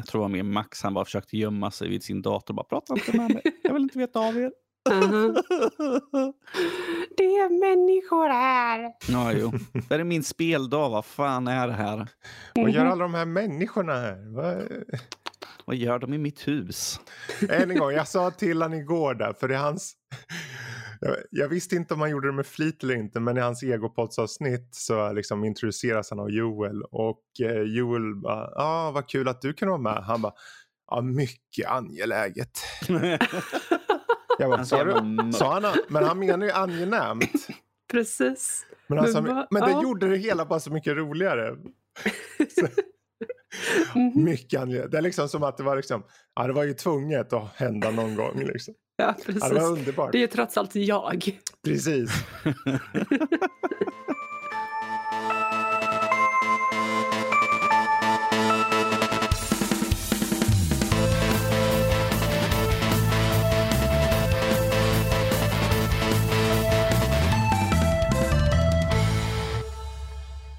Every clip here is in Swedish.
Jag tror det var mer Max. Han bara försökte gömma sig vid sin dator. Bara, Prata inte med mig. Jag vill inte veta av er. Mhm. Det är människor här. ja, jo. Det är min speldag. Vad fan är det här? Vad gör Mhm. alla de här människorna här? Vad- Vad gör de i mitt hus? Än en gång, jag sa till han igår där, för det är hans... Jag, jag visste inte om han gjorde det med flit eller inte, men i hans egopoddsavsnitt så liksom introduceras han av Joel. Och eh, Joel bara, ja ah, vad kul att du kan vara med. Han bara, ja mycket angeläget. Jag bara, Han sa du? Sa han, men han menar ju angenämt. Precis. Men, han sa, Men va- men det ja. gjorde det hela bara så mycket roligare. Så, Mhm. mycket angeläget. Det är liksom som att det var liksom, ja det var ju tvunget att hända någon gång. Liksom. Ja, Ja, det var precis. underbart. Det är trots allt jag. Precis.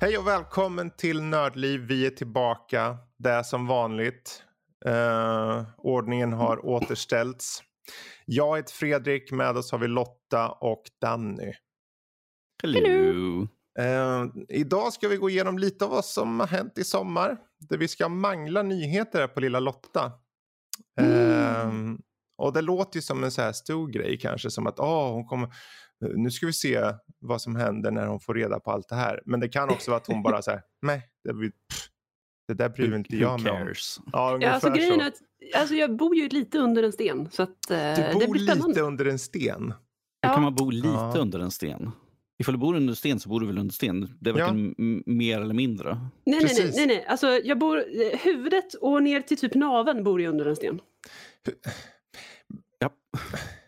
Hej och välkommen till Nördliv. Vi är tillbaka. Det är som vanligt. Eh, ordningen har återställts. Jag heter Fredrik. Med oss har vi Lotta och Danny. Hello. Eh, idag ska vi gå igenom lite av vad som har hänt i sommar. Där vi ska mangla nyheter här på lilla Lotta. Eh, och det låter ju som en så här stor grej kanske. Som att åh, hon kommer, nu ska vi se vad som händer när hon får reda på allt det här. Men det kan också vara att hon bara säger nej, det, blir- pff, det där bryr inte jag mig om. Ja, Ja, alltså, grejen så. är att alltså, jag bor ju lite under en sten. Så att, eh, Du det bor lite under en sten. Hur Ja. kan man bo lite Ja. under en sten? Ifall du bor under en sten så bor du väl under sten? Det är Ja. varken m- mer eller mindre. Nej, nej, nej, Precis. nej, nej. Alltså, jag bor, eh, huvudet och ner till typ naveln bor jag under en sten. Ja.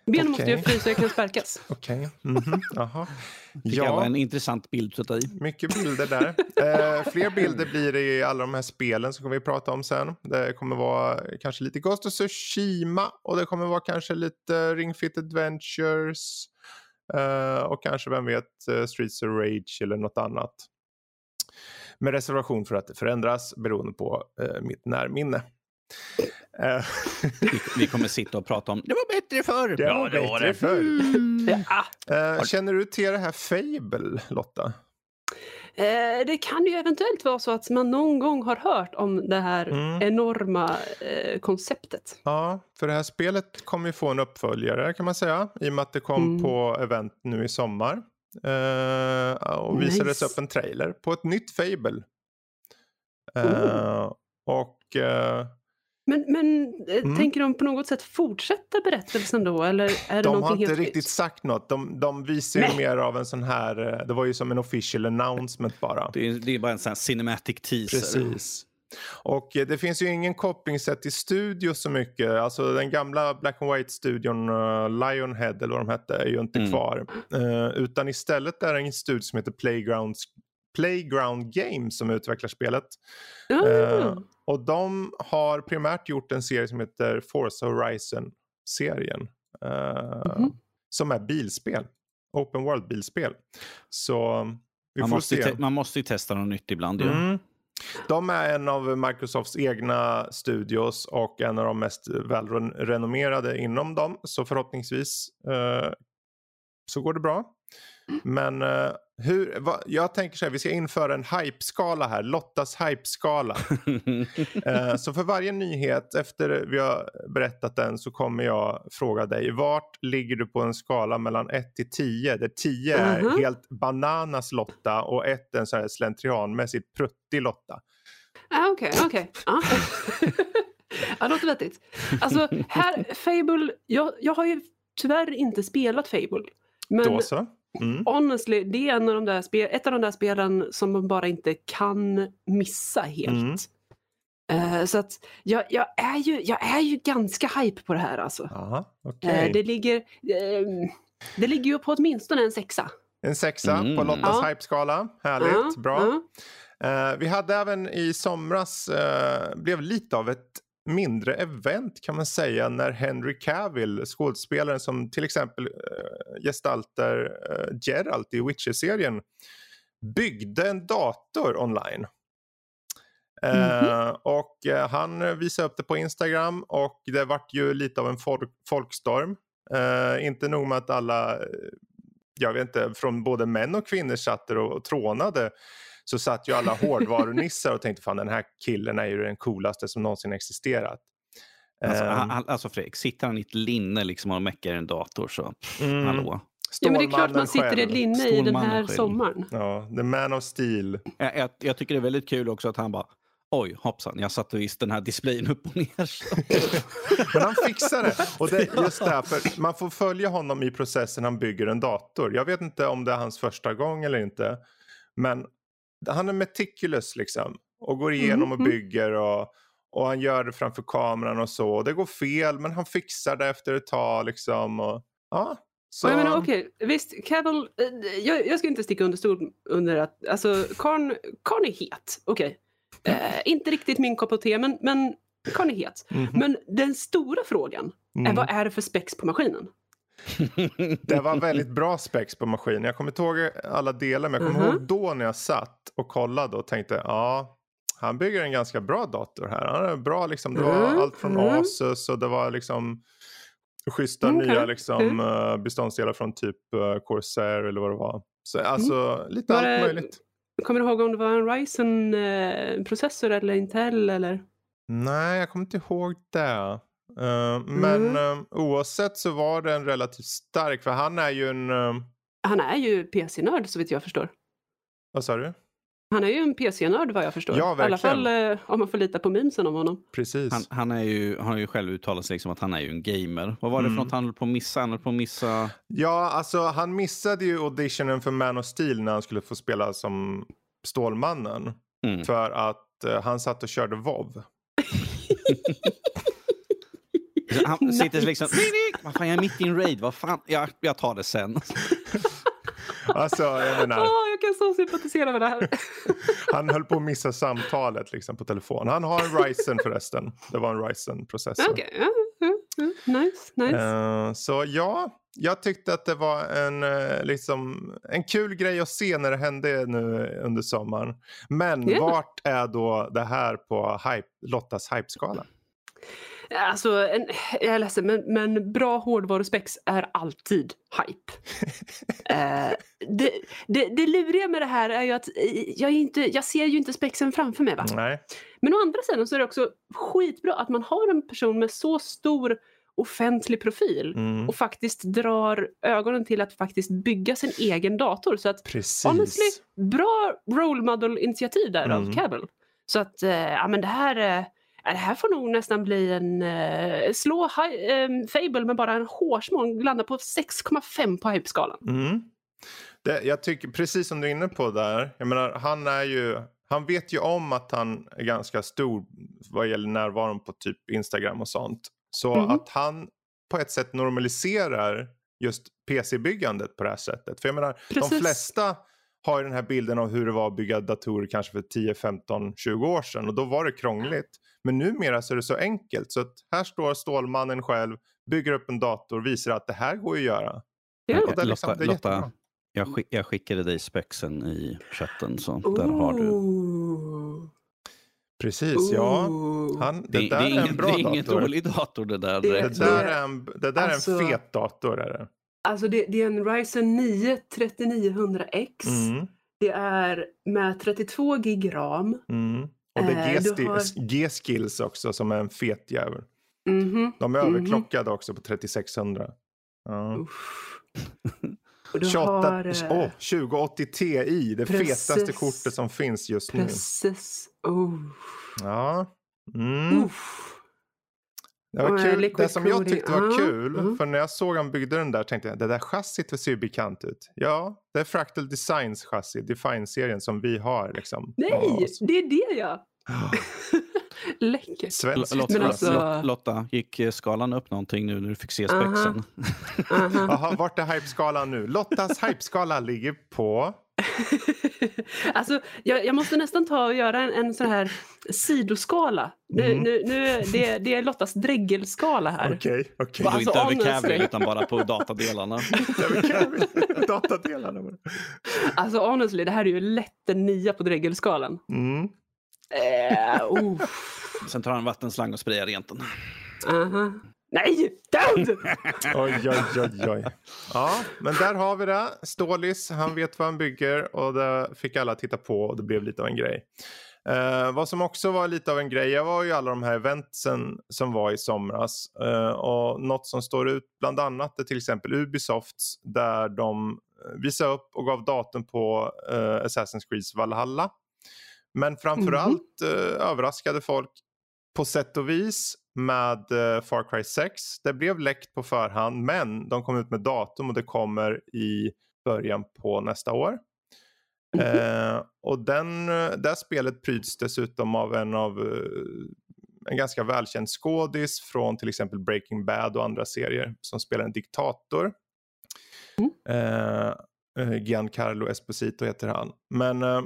Benen måste Okej. ju frysa, jag kan sparkas. Okej, mhm, jaha. Det vara Ja, en intressant bild att sätta i. mycket bilder där. Eh, fler bilder blir det i alla de här spelen som vi prata om sen. Det kommer vara kanske lite Ghost of Tsushima och det kommer vara kanske lite Ring Fit Adventures eh, och kanske, vem vet, eh, Streets of Rage eller något annat. Med reservation för att det förändras beroende på eh, mitt närminne. Eh, Vi, vi kommer sitta och prata om det var bättre förr. Det var bättre förr. Mm. Ja, eh, känner du till det här Fable, Lotta? eh, det kan ju eventuellt vara så att man någon gång har hört om det här Mm. enorma eh, konceptet. Ja, för det här spelet kommer ju få en uppföljare kan man säga. I och med att det kom Mm. på event nu i sommar. Eh, och visades Nice. upp en trailer på ett nytt Fable. Eh, Och eh, Men, men eh, Mm. tänker de på något sätt fortsätta berättelsen då? Eller är det de har inte helt riktigt nytt? sagt något. De, de visar ju Nej. mer av en sån här, eh, det var ju som en official announcement bara. Det, är, det är bara en sån här cinematic teaser. Precis. Och eh, det finns ju ingen koppling sett till studio så mycket. Alltså den gamla Black and White-studion uh, Lionhead eller vad de hette är ju inte Mm. kvar. Eh, utan istället är det en studio som heter Playground, Playground Games som utvecklar spelet. Ah, Eh, och de har primärt gjort en serie som heter Forza Horizon-serien. eh, Mhm. Som är bilspel. Open World-bilspel. Så vi Man får måste, se. te- man måste ju testa något nytt ibland. ju. Mm. De är en av Microsofts egna studios och en av de mest välrenommerade inom dem. Så förhoppningsvis eh, så går det bra. Men eh, hur, va, jag tänker så här, vi ska införa en hypeskala här. Lottas hypeskala. Eh, så för varje nyhet efter vi har berättat den så kommer jag fråga dig. Vart ligger du på en skala mellan 1 till 10? Där 10 är Mhm. helt bananas Lotta och 1 är en så här slentrianmässigt pruttig Lotta. Ah, Okej, okej. Ja. Ja, det låter vettigt. Alltså, här, Fable, jag, jag har ju tyvärr inte spelat Fable. Men Då så. Mm. honestly, det är en av de där spel, ett av de där spelen som man bara inte kan missa helt. Mm. Eh, så att jag, jag, är ju, jag är ju ganska hype på det här alltså. Aha. Eh, det, ligger, eh, det ligger ju på åtminstone en sexa. En sexa Mm. på Lottas Ja. hypeskala. Härligt, Ja, bra. ja. Eh, vi hade även i somras, uh, blev lite av ett mindre event kan man säga när Henry Cavill, skådespelaren som till exempel uh, gestaltar uh, Geralt i Witcher-serien, byggde en dator online. Eh, och eh, han visade upp det på Instagram och det vart ju lite av en folk, folkstorm. Eh, inte nog med att alla, eh, jag vet inte, från både män och kvinnor satt och, och trånade. Så satt ju alla hårdvarunissar och tänkte fan den här killen är ju den coolaste som någonsin existerat. Alltså, han- alltså Fredrik, sitter han i ett linne liksom och meckar i en dator så mm, hallå. Ja, men det är klart man sitter i ett själv. linne i den här själv. sommaren. Ja, the man of steel. Jag, jag, jag tycker det är väldigt kul också att han bara Oj, hoppsan, jag satte visst den här displayen upp och ner. Men han fixar det. Och det, just därför, man får följa honom i processen han bygger en dator. Jag vet inte om det är hans första gång eller inte. Men han är meticulous liksom. Och går igenom och Mhm. bygger och, och han gör det framför kameran och så. Och det går fel men han fixar det efter ett tag liksom. Och, ja, så, Jag menar, okej, visst, Cavill, eh, jag, jag ska inte sticka under stol under att, alltså, Karn, Karn är het, okej. Eh, inte riktigt min kopp te, men, men Karn är het. Mhm. Men den stora frågan är Mm. vad är det för spex på maskinen? Det var väldigt bra spex på maskinen. Jag kommer inte ihåg alla delar men jag kommer Mhm. ihåg då när jag satt och kollade och tänkte ja han bygger en ganska bra dator här. Han är bra liksom. Det var Mm, allt från mm. Asus och det var liksom schyssta Mm, okej. nya liksom Mm. eh, beståndsdelar från typ uh, Corsair eller vad det var. Så alltså lite Var allt möjligt. Kommer du ihåg om det var en Ryzen-processor eller Intel eller? Nej, jag kommer inte ihåg det. Eh, men Mm. eh, oavsett så var den relativt stark för han är ju en, eh, Han är ju PC-nörd så vitt jag förstår. vad sa du? Han är ju en PC-nörd vad jag förstår. Ja, I alla verkligen. fall om man får lita på memesen om honom. Precis. Han, han, är ju, han har ju själv uttalat sig liksom att han är ju en gamer. Vad var det Mm. för något han höll på att missa? Han höll på att missa... Ja, alltså han missade ju auditionen för Man of Steel när han skulle få spela som Stålmannen. Mm. För att eh, han satt och körde WoW. Han Nice. sitter liksom... Vad fan, jag är mitt i en raid. Vad fan? Jag, jag tar det sen. Alltså, jag Åh, menar, jag kan så sympatisera med det här. han höll på att missa samtalet liksom på telefon. Han har en Ryzen förresten. Det var en Ryzen-processor. Okej, ja, ja, ja. nice, nice. Eh, så ja, jag tyckte att det var en, eh, liksom, en kul grej att se när det hände nu under sommaren. Men Ja. vart är då det här på hype, Lottas hypeskala? Alltså, en, jag är ledsen, men, men bra hårdvaruspex är alltid hype. Eh, det, det, det luriga med det här är ju att jag, inte, jag ser ju inte spexen framför mig. Va? Nej. Men å andra sidan så är det också skitbra att man har en person med så stor offentlig profil Mm. och faktiskt drar ögonen till att faktiskt bygga sin egen dator. Så att Precis. honestly, bra role model-initiativ där Mm. av Cavill. Så att, eh, ja men det här, eh, det här får nog nästan bli en, eh, slå hi, eh, Fable med bara en hårsmån, landa på 6,5 på hypeskalan. Mm. Det, jag tycker precis som du är inne på där. Jag menar, han är ju. Han vet ju om att han är ganska stor vad gäller närvaron på typ Instagram och sånt. Så Mhm. att han på ett sätt normaliserar just PC-byggandet på det här sättet. För jag menar, de Precis. flesta har ju den här bilden av hur det var att bygga datorer kanske för 10, 15, 20 år sedan och då var det krångligt. Men numera så är det så enkelt så att här står Stålmannen själv, bygger upp en dator, visar att det här går att göra. Ja. Och det är liksom- Lotta, det är jättebra. Lotta jag, skick, jag skickade dig spexen i chatten, så där har du. Ooh. Precis, ja. Ooh. Han, det, Det, det, där är är, ingen, en bra det är ingen dator. dålig dator det där. Det-. Det där är en, det där är Alltså- en fet dator. Är det. Alltså det, det är en Ryzen 9 3900X. Mm, Det är med 32 gig ram. mm. Och det är Eh, G-sti- har- G-skills också som är en fet jävel. Mhm, De är mhm. överklockade också på 3600. Ja. Uff. Och du 28, har... eh, åh, 2080 Ti, det precis. fetaste kortet som finns just nu. Precis. Oh. Ja. Mm. Uff. Det var kul. Det som jag tyckte var kul, mm. för när jag såg han byggde den där tänkte jag det där chassit ser ju bekant ut. Ja, det är Fractal Designs chassi, Define-serien som vi har. Liksom, Nej, det är det ja. Läckert. Svensk. Lotta, Men alltså- Lotta, gick skalan upp någonting nu när du fick se Aha. spexen? Aha. Jaha, vart är hypeskalan nu? Lottas hypeskala ligger på... alltså, jag, jag måste nästan ta och göra en, en sån här sidoskala. Nu, Mm. nu, nu, det, det är Lottas dreggelskala här. Okej, okej. Gå Alltså, inte över. Cavill utan bara på datadelarna. Datadelarna. Alltså honestly, det här är ju lätt en nia på dreggelskalan. Mm. Eh, oh. Sen tar han en vattenslang och sprayar rent den. Aha. Nej, don't! Oj, oj, oj, oj. Ja, men där har vi det. Stålis, han vet vad han bygger och det fick alla titta på och det blev lite av en grej. Uh, vad som också var lite av en grej var ju alla de här eventsen som var i somras. Uh, och något som står ut bland annat är till exempel Ubisofts där de visade upp och gav datum på uh, Assassin's Creed Valhalla. Men framförallt mm -hmm. överraskade folk på sätt och vis med Far Cry 6. Det blev läckt på förhand men de kom ut med datum och det kommer i början på nästa år. Mm eh, och den, det spelet pryds dessutom av en av en ganska välkänd skådis från till exempel Breaking Bad och andra serier som spelar en diktator. Mm. Eh, Giancarlo Esposito heter han. Men eh,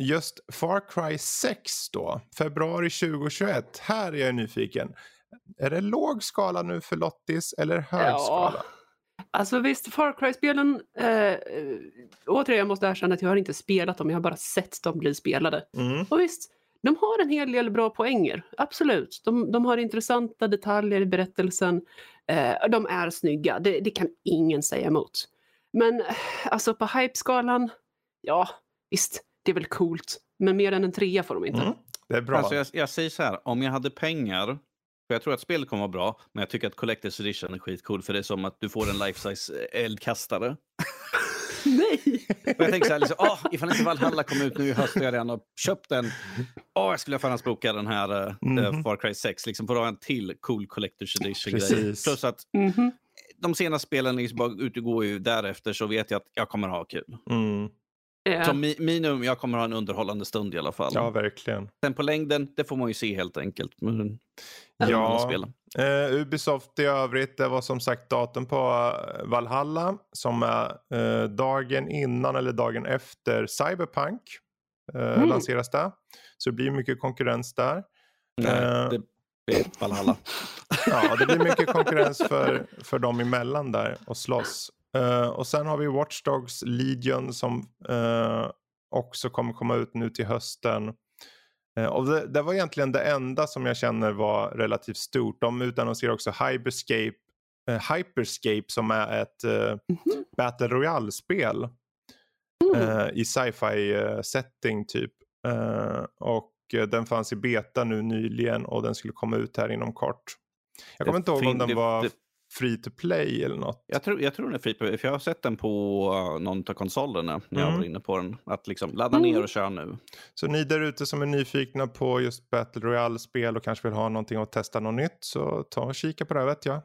just Far Cry 6 då, februari 2021. Här är jag nyfiken. Är det låg skala nu för Lottis eller hög ja. skala? Alltså visst, Far Cry-spelen, eh, återigen jag måste erkänna att jag har inte spelat dem, jag har bara sett dem bli spelade. Mm. Och visst, de har en hel del bra poänger, absolut. De, de har intressanta detaljer i berättelsen, eh, de är snygga, det, det, kan ingen säga emot. Men alltså på hype-skalan, ja visst, det är väl coolt, men mer än en trea får de inte. Mm. Det är bra. Alltså jag, jag säger så här, om jag hade pengar för jag tror att spelet kommer vara bra, men jag tycker att Collector's Edition är skitcool för det är som att du får en life-size eh, eldkastare. Nej! Och jag tänker så här, liksom, oh, ifall inte Valhalla kommer ut nu i höst och jag redan har köpt den. Oh, jag skulle förhandsboka den här uh, mm. Far Cry 6, liksom för att ha en till cool Collector's Edition-grej. Plus att mm -hmm. de senaste spelen liksom bara utgår ju därefter så vet jag att jag kommer ha kul. Mm. Yeah. Som minimum, jag kommer ha en underhållande stund i alla fall. Ja, verkligen. Sen på längden, det får man ju se helt enkelt. Men, ja, uh, Ubisoft i övrigt, det var som sagt datum på uh, Valhalla som är uh, dagen innan eller dagen efter Cyberpunk mm. lanseras det. Så det blir mycket konkurrens där. Nej, det blir Valhalla. ja, det blir mycket konkurrens för, för dem emellan där och slåss. Uh, och sen har vi Watch Dogs Legion som uh, också kommer komma ut nu till hösten. Uh, och det, det, var egentligen det enda som jag känner var relativt stort. De utannonserar också Hyperscape, Hyperscape som är ett mm -hmm. Battle Royale-spel mm. i sci-fi setting typ. och den fanns i beta nu nyligen och den skulle komma ut här inom kort. Jag kommer inte ihåg om den var... Det free to play eller något? Jag tror, jag tror den är free to play, för jag har sett den på uh, någon av konsolerna när mm. jag var inne på den. Att liksom ladda mm. ner och köra nu. Så ni där ute som är nyfikna på just Battle Royale-spel och kanske vill ha någonting att testa något nytt så ta och kika på det vet jag.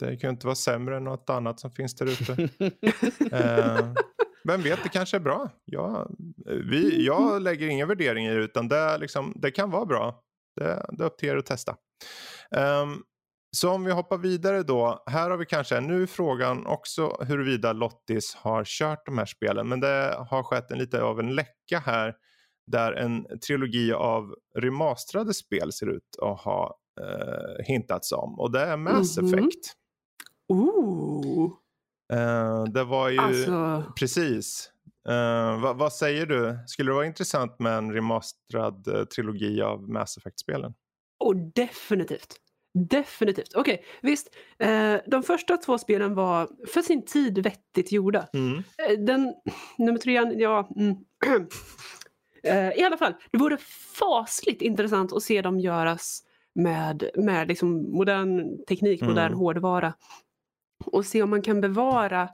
Det kan ju inte vara sämre än något annat som finns där ute. uh, vem vet, det kanske är bra. Jag, vi, jag lägger inga värderingar utan det, liksom, det kan vara bra. Det, det är upp till er att testa. Um, så om vi hoppar vidare då. Här har vi kanske, nu frågan också huruvida Lottis har kört de här spelen. Men det har skett en lite av en läcka här. Där en trilogi av remasterade spel ser ut att ha eh, hintats om. Och det är Mass mm -hmm. Effect. Ooh. Eh, det var ju, alltså... precis. Eh, vad, vad, säger du? Skulle det vara intressant med en remasterad eh, trilogi av Mass Effect-spelen? Oh, definitivt. Definitivt. Okej, okay, visst. Eh, de första två spelen var för sin tid vettigt gjorda. Mm. Eh, den, nummer trean, ja... Mm. eh, I alla fall, det vore fasligt intressant att se dem göras med, med liksom modern teknik, mm. modern hårdvara. Och se om man kan bevara,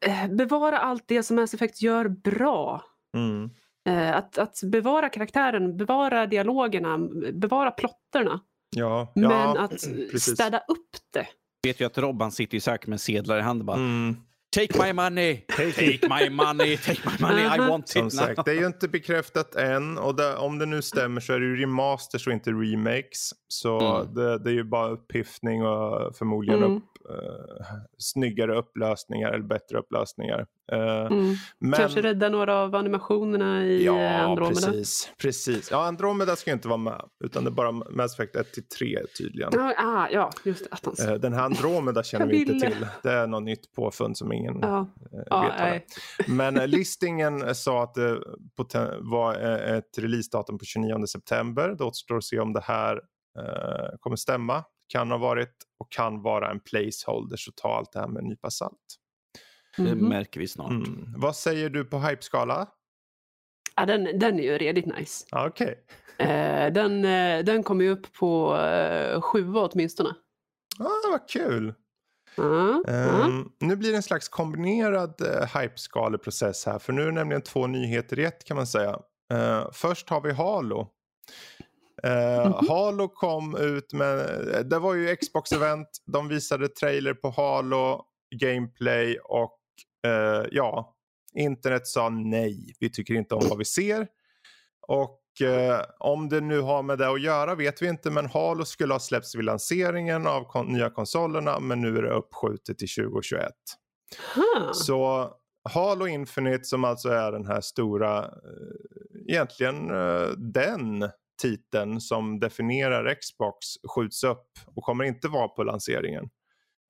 eh, bevara allt det som Mass Effect gör bra. Mm. Eh, att, att bevara karaktären, bevara dialogerna, bevara plotterna. Ja, Men ja, att precis. städa upp det. Vet ju att Robban sitter ju säkert med sedlar i handen bara. Mm. Take my money, take my money, take my money, I want it Som sagt, det är ju inte bekräftat än och det, om det nu stämmer så är det ju remasters och inte remakes. Så mm. det, det, är ju bara uppiftning och förmodligen mm. upp, uh, snyggare upplösningar eller bättre upplösningar. Uh, mm. men... Kanske rädda några av animationerna i ja, Andromeda? Precis, precis. Ja, Andromeda ska inte vara med utan det är bara Mass Effect 1 till 3 tydligen. Ja, ah, ja just det. Uh, den här Andromeda känner vi inte till. Det är något nytt påfund som ingen ja. vet ja, Men listingen sa att det var ett releasedatum på 29 september. Det återstår att se om det här kommer stämma kan ha varit och kan vara en placeholder så ta allt det här med en nypa salt. Det mm -hmm. märker vi snart. Mm. Vad säger du på hypeskala? Ja, den, den är ju redigt nice. Okay. Eh, den, eh, den kommer ju upp på eh, sjua åtminstone. Ah, vad kul! Mm, um, Nu blir det en slags kombinerad uh, hypeskaleprocess här. För nu är det nämligen två nyheter i ett kan man säga. Uh, först har vi Halo. Mm -hmm. Halo kom ut med, det var ju Xbox-event, de visade trailer på Halo, gameplay och uh, ja, internet sa nej, vi tycker inte om vad vi ser. Och uh, om det nu har med det att göra vet vi inte, men Halo skulle ha släppts vid lanseringen av kon nya konsolerna, men nu är det uppskjutet till 2021. Huh. Så Halo Infinite som alltså är den här stora, egentligen den titeln som definierar Xbox skjuts upp och kommer inte vara på lanseringen.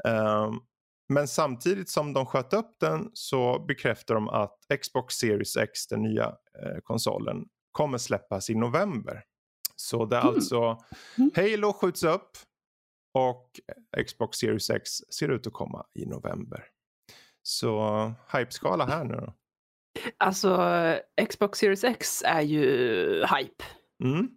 Um, men samtidigt som de sköt upp den så bekräftar de att Xbox Series X, den nya eh, konsolen, kommer släppas i november. Så det är mm. alltså mm. Halo skjuts upp och Xbox Series X ser ut att komma i november. Så hypeskala här nu då. Alltså Xbox Series X är ju hype. Mm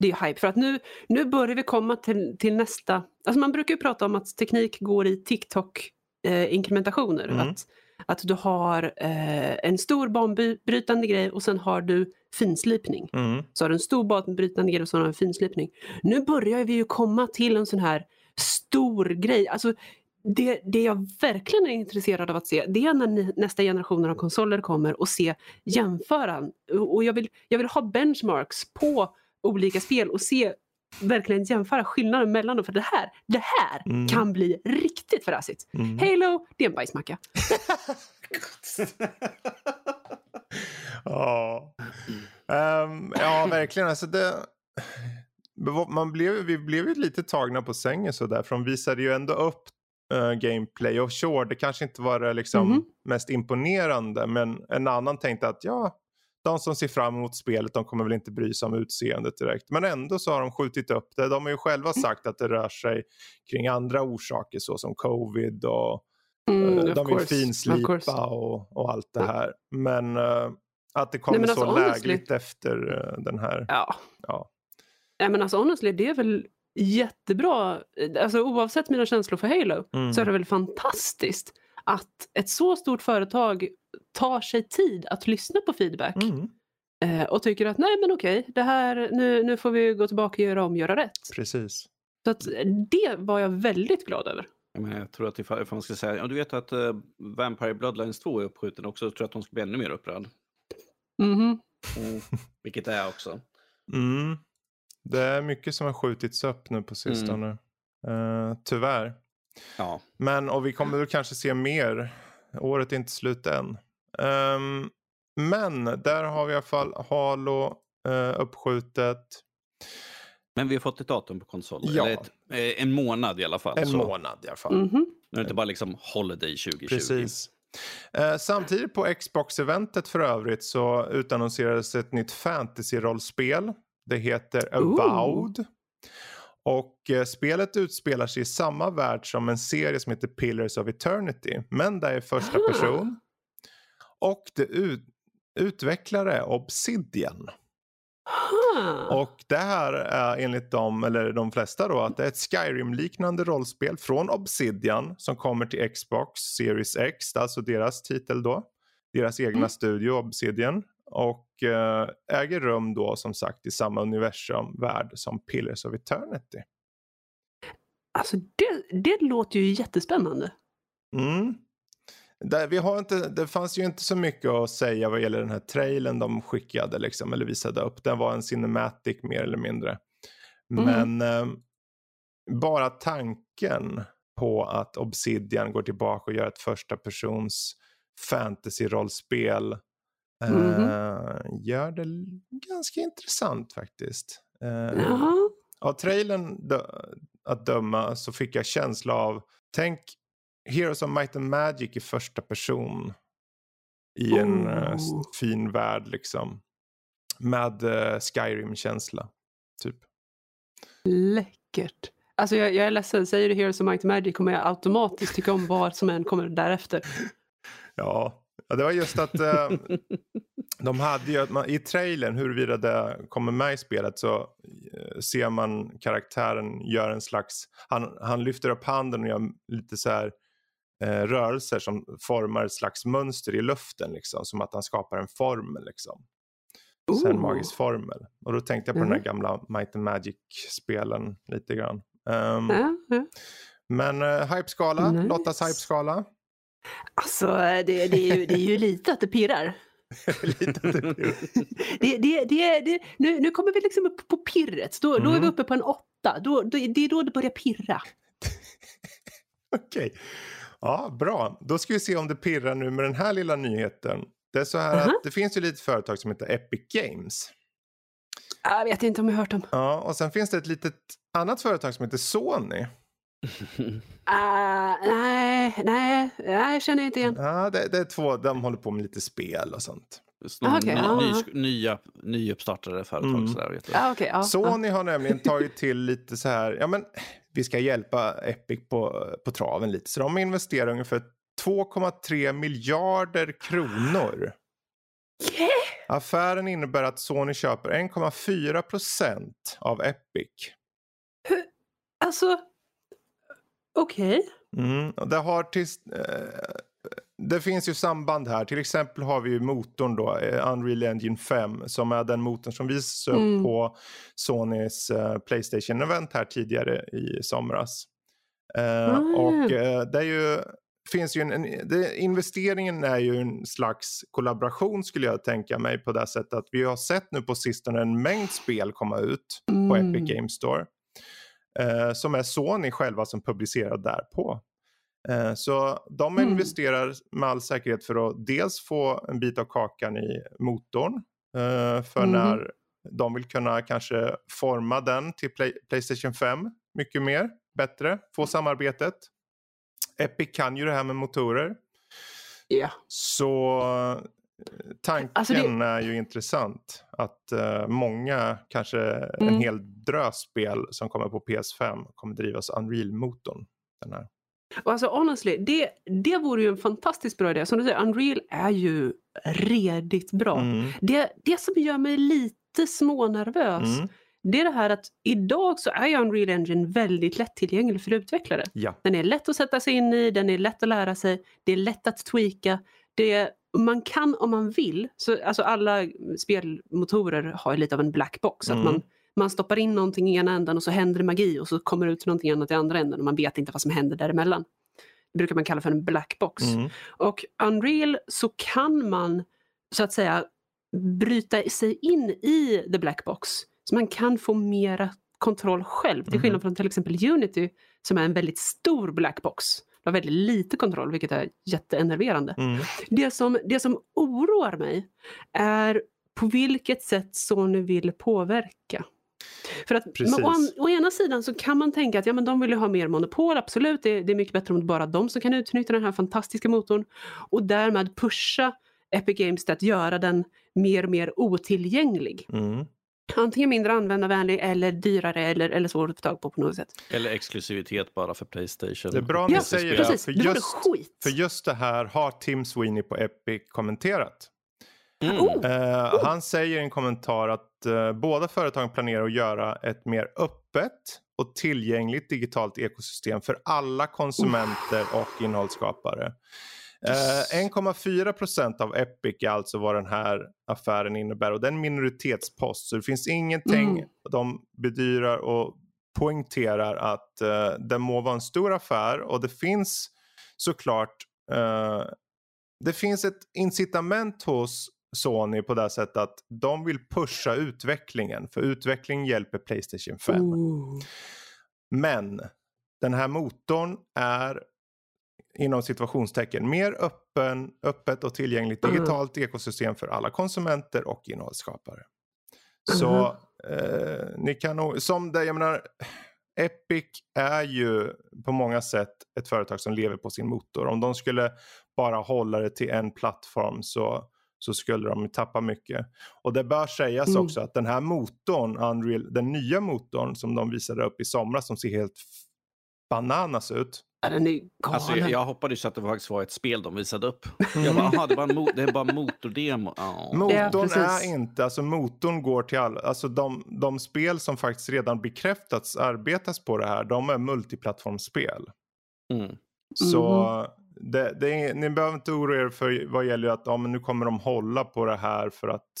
det är hype för att nu, nu börjar vi komma till, till nästa, alltså man brukar ju prata om att teknik går i TikTok-inkrementationer. Eh, mm. att, att du har eh, en stor banbrytande grej och sen har du finslipning. Mm. Så har du en stor banbrytande grej och sen har du en finslipning. Nu börjar vi ju komma till en sån här stor grej. Alltså, det, det jag verkligen är intresserad av att se det är när nästa generation av konsoler kommer och se jämföra. Och jag vill, jag vill ha benchmarks på olika spel och se verkligen jämföra skillnaden mellan dem. För det här, det här mm. kan bli riktigt fräsigt. Mm. Halo, det är en bajsmacka. ja. Um, ja, verkligen. Alltså det, man blev, vi blev ju lite tagna på sängen sådär. För de visade ju ändå upp uh, gameplay. Och sure, det kanske inte var det liksom mm. mest imponerande. Men en annan tänkte att ja, de som ser fram emot spelet de kommer väl inte bry sig om utseendet direkt. Men ändå så har de skjutit upp det. De har ju själva mm. sagt att det rör sig kring andra orsaker såsom covid och mm, uh, de vill finslipa och, och allt det här. Men uh, att det kommer Nej, så alltså, lägligt efter den här. Ja. ja. Nej men alltså honestly, det är väl jättebra. Alltså oavsett mina känslor för Halo mm. så är det väl fantastiskt att ett så stort företag tar sig tid att lyssna på feedback. Mm. Eh, och tycker att nej men okej, det här, nu, nu får vi gå tillbaka och göra om, göra rätt. Precis. Så att det var jag väldigt glad över. Men jag tror att ifall, ifall man ska säga, ja, du vet att uh, Vampire Bloodlines 2 är uppskjuten också, så tror jag att de ska bli ännu mer upprörd. Mm. Mm, vilket det är också. Mm. Det är mycket som har skjutits upp nu på sistone. Uh, tyvärr. Ja. Men och vi kommer väl kanske se mer. Året är inte slut än. Um, men där har vi i alla fall Halo uh, uppskjutet. Men vi har fått ett datum på konsolen. Ja. Ett, eh, en månad i alla fall. En så. månad i alla fall. Mm -hmm. Nu är det inte bara liksom Holiday 2020. Precis. Eh, samtidigt på Xbox-eventet för övrigt så utannonserades ett nytt fantasy-rollspel. Det heter Avowed. Ooh. Och eh, spelet utspelar sig i samma värld som en serie som heter Pillars of Eternity. Men där är första ah. person. Och det ut utvecklare Obsidian. Och det här är enligt dem, eller de flesta då, att det är ett Skyrim-liknande rollspel från Obsidian som kommer till Xbox Series X, alltså deras titel då. Deras egna mm. studio Obsidian. Och eh, äger rum då som sagt i samma universum, värld som Pillars of Eternity. Alltså det, det låter ju jättespännande. Mm. Där, vi har inte, det fanns ju inte så mycket att säga vad gäller den här trailern de skickade liksom, eller visade upp. Den var en cinematic mer eller mindre. Mm. Men eh, bara tanken på att Obsidian går tillbaka och gör ett första persons fantasy-rollspel. Mm -hmm. gör det ganska intressant faktiskt. Uh, av trailern att döma så fick jag känsla av, tänk Heroes of Might and Magic i första person. I en uh, fin värld liksom. Med Skyrim-känsla. Typ. Läckert. Alltså jag, jag är ledsen, säger du Heroes of Might and Magic kommer jag automatiskt tycka om vad som än kommer därefter. Ja, Ja, det var just att eh, de hade ju, man, i trailern huruvida det kommer med i spelet så eh, ser man karaktären gör en slags, han, han lyfter upp handen och gör lite så här eh, rörelser som formar ett slags mönster i luften liksom, som att han skapar en formel liksom. Så en magisk formel. Och då tänkte jag på mm. den här mm. gamla Might and Magic-spelen lite grann. Um, mm. Men uh, hypeskala, nice. Lottas hypeskala. Alltså, det, det, är ju, det är ju lite att det pirrar. lite att det pirrar. det, det, det, det, nu, nu kommer vi liksom upp på pirret. Då, mm. då är vi mm. uppe på en åtta. Då, då, det är då det börjar pirra. Okej. Okay. Ja, bra. Då ska vi se om det pirrar nu med den här lilla nyheten. Det är så här uh -huh. att det finns ju lite företag som heter Epic Games. Jag vet inte om jag har hört dem. Ja, och sen finns det ett litet annat företag som heter Sony. Uh, nej, nej, jag känner inte igen. Ja, det, det, är två, de håller på med lite spel och sånt. Ah, okay, ny, ah. ny, nya, nyuppstartade företag. Mm. Sådär, vet ah, okay, Sony har nämligen tagit till lite så här, ja men vi ska hjälpa Epic på, på traven lite. Så de investerar ungefär 2,3 miljarder kronor. Yeah. Affären innebär att Sony köper 1,4 procent av Epic. Hur? Alltså, Okej. Okay. Mm, det, har till, eh, det finns ju samband här. Till exempel har vi ju motorn då, eh, Unreal Engine 5, som är den motorn som visades upp mm. på Sonys eh, Playstation-event här tidigare i somras. Eh, mm. Och eh, det är ju finns ju en, en det, investeringen är ju en slags kollaboration skulle jag tänka mig på det sättet att vi har sett nu på sistone en mängd spel komma ut mm. på Epic Games Store eh, som är Sony själva som publicerar därpå. Eh, så de mm. investerar med all säkerhet för att dels få en bit av kakan i motorn eh, för mm. när de vill kunna kanske forma den till Play Playstation 5 mycket mer, bättre, få samarbetet. Epic kan ju det här med motorer. Yeah. Så tanken alltså det... är ju intressant. Att uh, många, kanske mm. en hel drös spel som kommer på PS5 kommer drivas Unreal-motorn. Den här. Och alltså honestly, det, det vore ju en fantastiskt bra idé. Som du säger, Unreal är ju redigt bra. Mm. Det, det som gör mig lite smånervös mm. det är det här att idag så är ju Unreal Engine väldigt lättillgänglig för utvecklare. Ja. Den är lätt att sätta sig in i, den är lätt att lära sig, det är lätt att tweaka. Det man kan om man vill, så, alltså alla spelmotorer har lite av en black box. Mm. Att man, man stoppar in någonting i ena änden och så händer det magi och så kommer det ut någonting annat i andra änden och man vet inte vad som händer däremellan. Det brukar man kalla för en black box. Mm. Och Unreal så kan man så att säga bryta sig in i the black box. Så man kan få mera kontroll själv. Till skillnad mm. från till exempel Unity som är en väldigt stor black box har väldigt lite kontroll, vilket är jätteenerverande. Mm. Det, som, det som oroar mig är på vilket sätt Sony vill påverka. För att å, å, ena sidan så kan man tänka att ja, men de vill ha mer monopol, absolut. Det, det är mycket bättre om det bara de som kan utnyttja den här fantastiska motorn och därmed pusha Epic Games till att göra den mer och mer otillgänglig. Mm antingen mindre användarvänlig eller dyrare eller, eller svår att få tag på på något sätt. Eller exklusivitet bara för Playstation. Det är bra om ja, säger precis. det. För just, skit. för just det här har Tim Sweeney på Epic kommenterat. Mm. Oh. Uh, han säger i en kommentar att uh, båda företagen planerar att göra ett mer öppet och tillgängligt digitalt ekosystem för alla konsumenter och innehållsskapare. 1,4 eh, procent av Epic är alltså vad den här affären innebär och det är en minoritetspost så det finns ingenting mm. de bedyrar och poängterar att uh, det må vara en stor affär och det finns såklart uh, det finns ett incitament hos Sony på det sättet att de vill pusha utvecklingen för utveckling hjälper Playstation 5. Ooh. Men den här motorn är inom situationstecken mer öppen, öppet och tillgängligt mm. digitalt ekosystem för alla konsumenter och innehållsskapare. Så mm. eh, ni kan nog, som det, jag menar, Epic är ju på många sätt ett företag som lever på sin motor. Om de skulle bara hålla det till en plattform så, så skulle de tappa mycket. Och det bör sägas mm. också att den här motorn, Unreal, den nya motorn som de visade upp i somras som ser helt bananas ut. Den är alltså, jag, jag hoppades att det faktiskt var ett spel de visade upp. Jag bara, det, var det är bara motordemo. Oh. Motorn ja, är inte, alltså motorn går till alla, alltså de, de spel som faktiskt redan bekräftats arbetas på det här, de är multiplattformsspel. Mm. Så mm. Det, det är, ni behöver inte oroa er för vad gäller att ja, men nu kommer de hålla på det här för att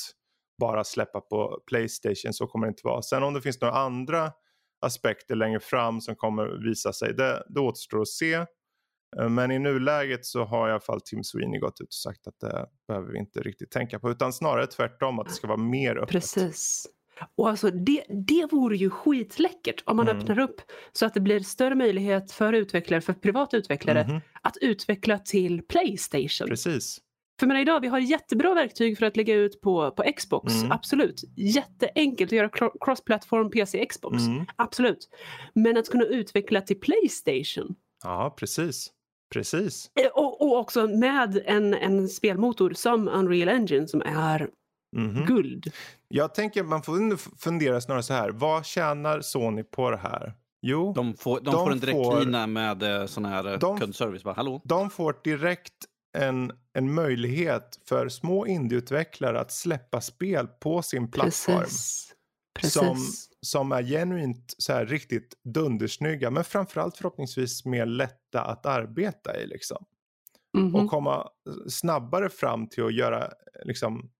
bara släppa på Playstation. Så kommer det inte vara. Sen om det finns några andra aspekter längre fram som kommer visa sig. Det, det återstår att se. Eh, men i nuläget så har i alla fall Tim Sweeney gått ut och sagt att det behöver vi inte riktigt tänka på. Utan snarare tvärtom att det ska vara mer öppet. Precis. Och alltså det, det vore ju skitläckert om man mm. öppnar upp så att det blir större möjlighet för utvecklare, för privata utvecklare mm. att utveckla till Playstation. Precis. För menar, idag vi har jättebra verktyg för att lägga ut på, på Xbox, mm. absolut. Jätteenkelt att göra cross-platform PC Xbox, mm. absolut. Men att kunna utveckla till Playstation. Ja, precis. Precis. Eh, och, och också med en, en spelmotor som Unreal Engine som är mm. guld. Jag tänker man får fundera snarare så här. Vad tjänar Sony på det här? Jo, de får, de, de får en direktlina med eh, sån här eh, de, kundservice. Bara, Hallå? De får direkt en, en möjlighet för små indieutvecklare att släppa spel på sin plattform. Precis. Precis. Som, som är genuint så här riktigt dundersnygga men framförallt förhoppningsvis mer lätta att arbeta i. Liksom. Mm -hmm. Och komma snabbare fram till att göra, liksom,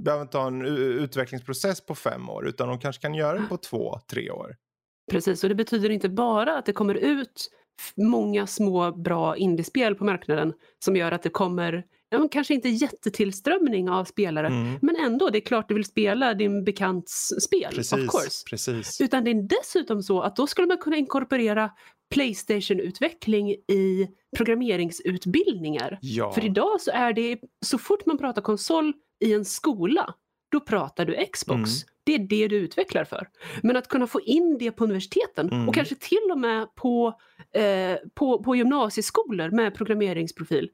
behöver inte ha en utvecklingsprocess på fem år utan de kanske kan göra det på två, tre år. Precis, och det betyder inte bara att det kommer ut många små bra indiespel på marknaden som gör att det kommer ja, kanske inte jättetillströmning av spelare mm. men ändå, det är klart du vill spela din bekants spel. Precis, of course. Precis. Utan det är dessutom så att då skulle man kunna inkorporera Playstation-utveckling i programmeringsutbildningar. Ja. För idag så är det, så fort man pratar konsol i en skola, då pratar du Xbox. Mm. Det är det du utvecklar för. Men att kunna få in det på universiteten mm. och kanske till och med på, eh, på, på gymnasieskolor med programmeringsprofil.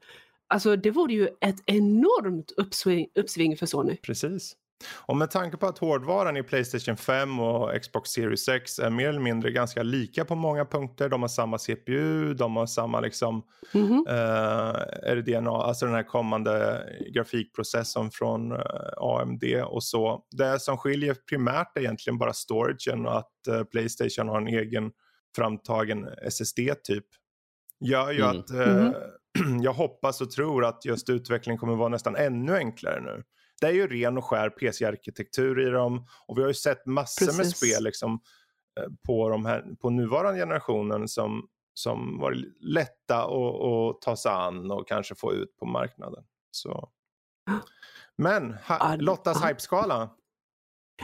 Alltså det vore ju ett enormt uppsving, uppsving för Sony. Precis. Och med tanke på att hårdvaran i Playstation 5 och Xbox Series X är mer eller mindre ganska lika på många punkter. De har samma CPU, de har samma liksom mm -hmm. eh, RDNA, alltså den här kommande grafikprocessorn från eh, AMD och så. Det som skiljer primärt är egentligen bara storagen och att eh, Playstation har en egen framtagen SSD typ. Gör ju mm. att mm -hmm. jag hoppas och tror att just utvecklingen kommer vara nästan ännu enklare nu det är ju ren och skär PC-arkitektur i dem och vi har ju sett massor Precis. med spel liksom, eh, på, de här, på nuvarande generationen som, som var lätta att ta sig an och kanske få ut på marknaden. Så. Men ha, Lottas hypeskala?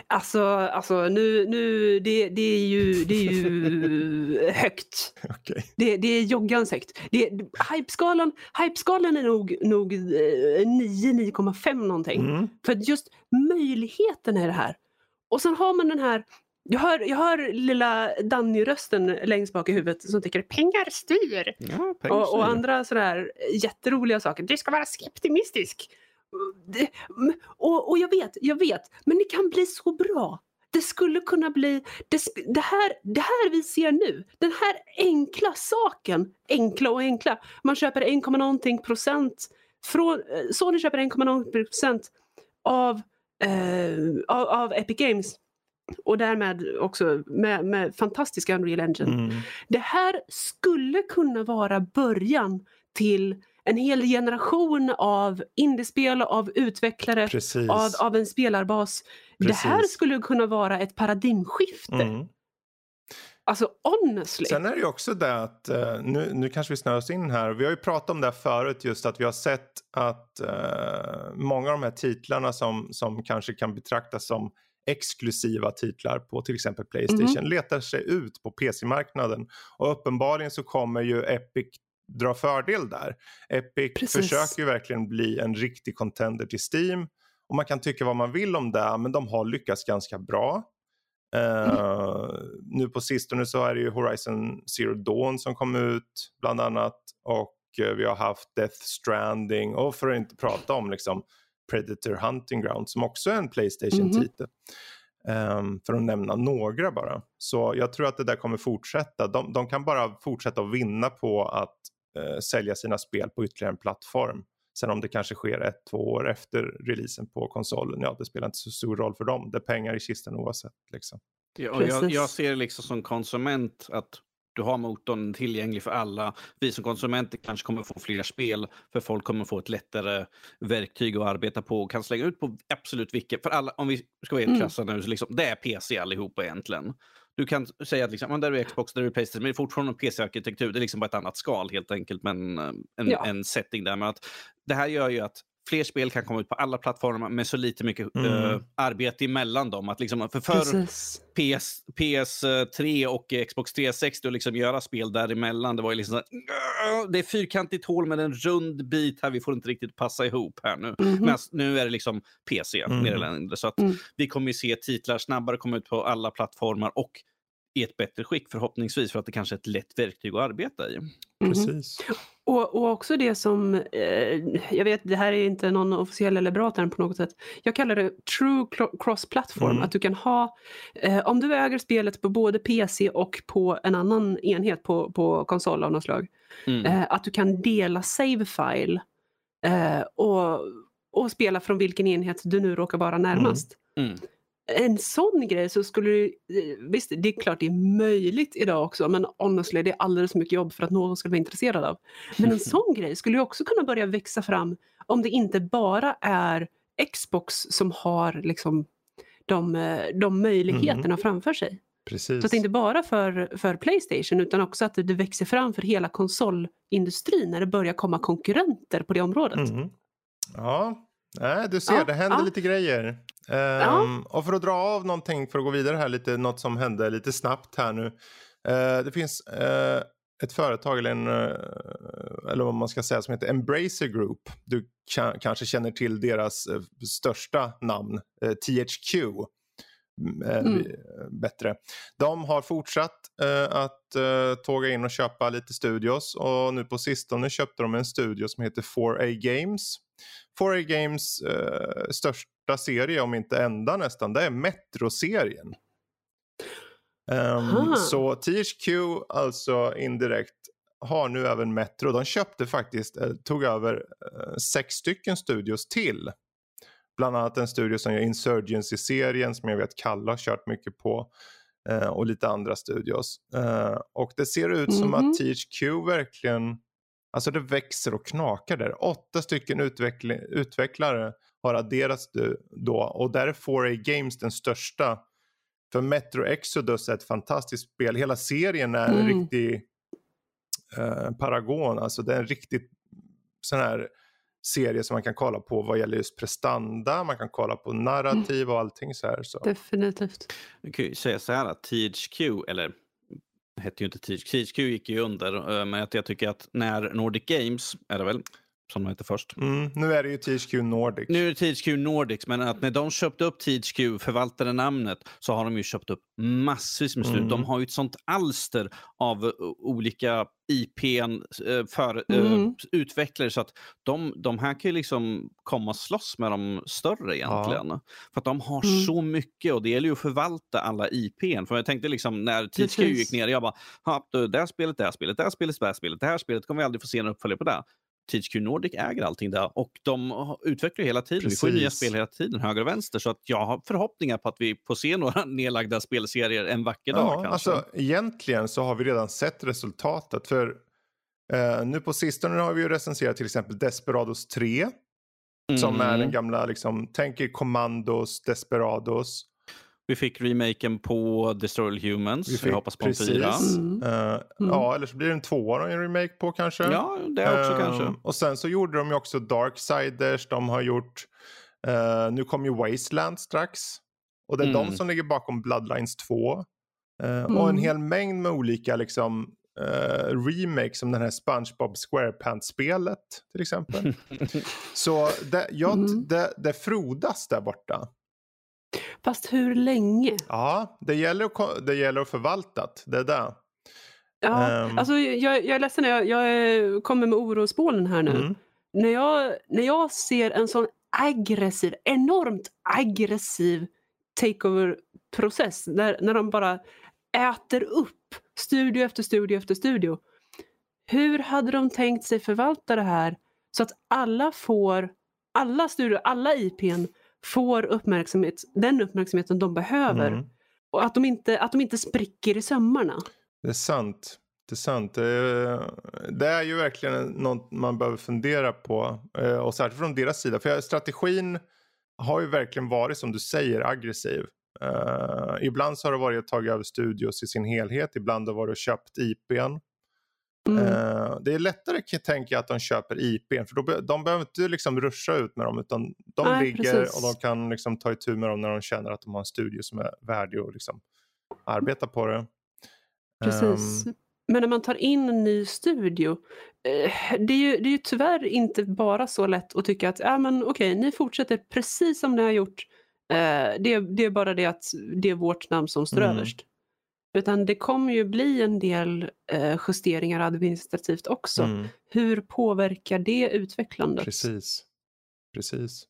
Alltså, alltså nu, nu det, det, är ju, det är ju högt. Okay. Det, det är joggans högt. Det, hypeskalan, hypeskalan är nog, nog 9-9,5 eh, någonting. Mm. För just möjligheten är det här. Och sen har man den här jag hör, jag hör lilla Danny-rösten längst bak i huvudet som tycker pengar styr. Ja, pengar och, och, andra sådär jätteroliga saker. Du ska vara skeptimistisk och, och jag vet, jag vet, men det kan bli så bra. Det skulle kunna bli, det, det, här, det här vi ser nu, den här enkla saken, enkla och enkla, man köper 1, någonting procent, från, eh, Sony köper 1, någonting procent av, eh, av, av, Epic Games och därmed också med, med fantastiska Unreal Engine. Mm. Det här skulle kunna vara början till en hel generation av indiespel, av utvecklare, av, av en spelarbas. Precis. Det här skulle kunna vara ett paradigmskifte. Mm. Alltså honestly. Sen är det ju också det att, uh, nu, nu kanske vi snöar oss in här, vi har ju pratat om det förut just att vi har sett att uh, många av de här titlarna som, som kanske kan betraktas som exklusiva titlar på till exempel Playstation mm. letar sig ut på PC-marknaden. Och uppenbarligen så kommer ju Epic dra fördel där. Epic Precis. försöker ju verkligen bli en riktig contender till Steam. Och man kan tycka vad man vill om det, men de har lyckats ganska bra. Uh, Nu på sistone så är det ju Horizon Zero Dawn som kom ut bland annat. Och uh, vi har haft Death Stranding och för att inte prata om liksom Predator Hunting Ground som också är en Playstation-titel. Mm. Um, för att nämna några bara. Så jag tror att det där kommer fortsätta. De, de kan bara fortsätta att vinna på att uh, sälja sina spel på ytterligare en plattform. Sen om det kanske sker ett, två år efter releasen på konsolen, ja det spelar inte så stor roll för dem. Det är pengar i kistan oavsett. Liksom. Ja, och jag, jag ser liksom som konsument att du har motorn tillgänglig för alla. Vi som konsumenter kanske kommer få fler spel för folk kommer få ett lättare verktyg att arbeta på och kan slänga ut på absolut vilket. För alla, om vi ska vara helt mm. krassa nu, så liksom, det är PC allihopa egentligen. Du kan säga att liksom, där är Xbox, där är Playstation, men det är fortfarande en PC-arkitektur. Det är liksom bara ett annat skal helt enkelt, men en, ja. en setting där. Men att det här gör ju att fler spel kan komma ut på alla plattformar med så lite mycket mm. uh, arbete emellan dem. Att liksom, för för PS, PS3 och Xbox 360 att liksom göra spel däremellan, det var ju liksom så, det är fyrkantigt hål med en rund bit här, vi får inte riktigt passa ihop här nu. Mm. Men nu är det liksom PC mm. mer eller mindre. Så att mm. vi kommer ju se titlar snabbare komma ut på alla plattformar och i ett bättre skick förhoppningsvis för att det kanske är ett lätt verktyg att arbeta i. Precis. Och, och också det som, eh, jag vet det här är inte någon officiell eller bra term på något sätt. Jag kallar det true cross-platform. Mm. Att du kan ha, eh, om du äger spelet på både PC och på en annan enhet på, på konsol av något slag. Mm. Eh, att du kan dela save-file eh, och, och spela från vilken enhet du nu råkar vara närmast. Mm. Mm en sån grej så skulle det, eh, visst det är klart det är möjligt idag också men honestly det är alldeles för mycket jobb för att någon skulle vara intresserad av. Men en sån grej skulle ju också kunna börja växa fram om det inte bara är Xbox som har liksom de, eh, de möjligheterna mm. framför sig. Precis. Så att det inte bara för, för Playstation utan också att det växer fram för hela konsolindustrin när det börjar komma konkurrenter på det området. Mm. Ja, Nej, du ser, ja, det händer ja. lite grejer. Um, ja. Och för att dra av någonting, för att gå vidare här lite, något som hände lite snabbt här nu. Uh, det finns uh, ett företag, eller, en, uh, eller vad man ska säga, som heter Embracer Group. Du kanske känner till deras största namn, THQ. Mm. bättre. De har fortsatt att tåga in och köpa lite studios och nu på sistone köpte de en studio som heter 4A Games 4A Games eh, största serie, om inte enda nästan, det är Metro-serien. Um, så THQ, alltså indirekt, har nu även Metro. De köpte faktiskt, eh, tog över eh, sex stycken studios till. Bland annat en studio som gör Insurgency-serien som jag vet Kalle har kört mycket på. Eh, och lite andra studios. Eh, och det ser ut som mm -hmm. att mhm. THQ verkligen Alltså det växer och knakar där. Åtta stycken utvecklare har adderats då och där är 4A Games den största. För Metro Exodus är ett fantastiskt spel. Hela serien är mm. en riktig eh, paragon. Alltså det är en riktigt sån här serie som man kan kolla på vad gäller just prestanda, man kan kolla på narrativ och allting så här. Så. Definitivt. Vi kan ju säga så här att THQ, eller hette ju inte THQ, THQ gick ju under. Eh, men jag tycker att när Nordic Games, är det väl, som de hette först. Mm, nu är det ju THQ Nordic. Nu är det THQ Nordic, men att när de köpte upp THQ, förvaltade namnet, så har de ju köpt upp massvis med slut. Mm. De har ju ett sånt alster av olika IPn eh, för mm. uh, utvecklare så att de, de här kan ju liksom komma och slåss med de större egentligen. Ja. För att de har mm. så mycket och det gäller ju att förvalta alla IPn. För jag tänkte liksom när THQ gick ner, jag bara, det här spelet, det här spelet, det här spelet, det här spelet, det här spelet kommer vi aldrig få se en uppföljare på det. THQ Nordic äger allting där och de utvecklar hela tiden. Precis. Vi får nya spel hela tiden, höger och vänster. Så att jag har förhoppningar på att vi får se några nedlagda spelserier en vacker ja, dag. Kanske. Alltså, egentligen så har vi redan sett resultatet. För eh, nu på sistone har vi ju recenserat till exempel Desperados 3. Mm. Som är den mm. gamla, liksom, tänk er Commandos, Desperados. Vi fick remaken på Destroy All Humans. Vi, fick, vi hoppas på precis. en fyra. Mm. Uh, mm. Ja, eller så blir det en tvåa och en remake på kanske. Ja, det också uh, kanske. Och sen så gjorde de ju också Darksiders. De har gjort... Uh, nu kommer ju Wasteland strax. Och det är mm. de som ligger bakom Bloodlines 2. Uh, mm. Och en hel mängd med olika liksom, uh, remakes som den här SpongeBob SquarePants-spelet till exempel. Så det, ja, mm. det, det frodas där borta. Fast hur länge? Ja, det gäller att, det gäller att förvalta det. är det. Ja, um. alltså jag, jag är ledsen, jag, jag kommer med orosbålen här nu. Mm. När, jag, när jag ser en sån aggressiv, enormt aggressiv takeover-process, när, när de bara äter upp studio efter studio efter studio. Hur hade de tänkt sig förvalta det här så att alla får, alla studior, alla IPn får uppmärksamhet, den uppmärksamheten de behöver. Mm. Och att de, inte, att de inte spricker i sömmarna. Det är sant. Det är sant. Det är, ju verkligen något man behöver fundera på. Eh, och särskilt från deras sida. För strategin har ju verkligen varit som du säger aggressiv. Uh, ibland så har det varit att ta över studios i sin helhet. Ibland har det varit att köpt IPn. Mm. Uh, det är lättare tänker jag att de köper IPn för då, de behöver inte liksom ruscha ut med dem utan de Nej, ligger precis. och de kan liksom ta itu med dem när de känner att de har en studio som är värdig att liksom arbeta på det. Precis. Um, men när man tar in en ny studio, eh, det är, ju, det är ju tyvärr inte bara så lätt att tycka att ja, men, okej, ni fortsätter precis som ni har gjort. Eh, det, det är bara det att det är vårt namn som står mm. överst. Utan det kommer ju bli en del eh, justeringar administrativt också. Mm. Hur påverkar det utvecklandet? Precis. Precis.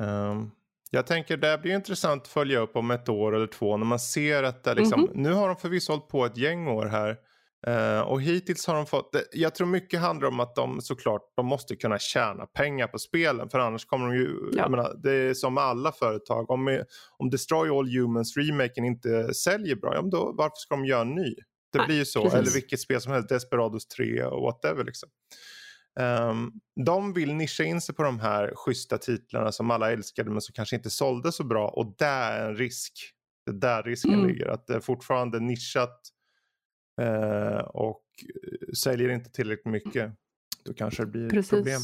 Um, jag tänker det blir intressant att följa upp om ett år eller två när man ser att det liksom, mm -hmm. nu har de förvisso hållit på ett gäng år här. Uh, och hittills har de fått, jag tror mycket handlar om att de såklart, de måste kunna tjäna pengar på spelen för annars kommer de ju, ja. menar, det är som med alla företag, om, om Destroy All Humans remaken inte säljer bra, ja, då, varför ska de göra en ny? Det Nej, blir ju så, precis. eller vilket spel som helst, Desperados 3 och whatever liksom. Um, de vill nischa in sig på de här schyssta titlarna som alla älskade men som kanske inte sålde så bra och där är en risk. Det är där risken mm. ligger, att det är fortfarande nischat uh, och säljer inte tillräckligt mycket. Då kanske det blir Precis. problem.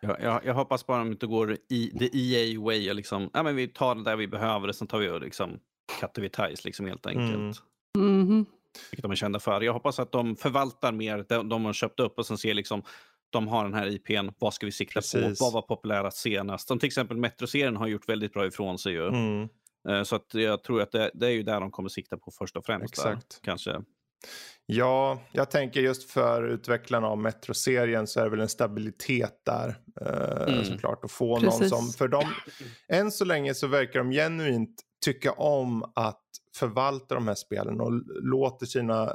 Jag, jag, jag, hoppas bara att de inte går i the EA way och liksom, ja men vi tar det där vi behöver och sen tar vi och liksom cuttar vi ties liksom helt enkelt. Mm. Mm -hmm. Vilket de är kända för. Jag hoppas att de förvaltar mer de, de har köpt upp och sen ser liksom de har den här IPn, vad ska vi sikta Precis. på? Vad var populärast senast? Som till exempel Metro-serien har gjort väldigt bra ifrån sig ju. Mm. Eh, så att jag tror att det, det, är ju där de kommer sikta på först och främst. Exakt. Där, kanske. Ja, jag tänker just för utvecklarna av Metro-serien så är det väl en stabilitet där. Eh, mm. Såklart att få Precis. någon som, för dem, än så länge så verkar de genuint tycka om att förvalta de här spelen och låter sina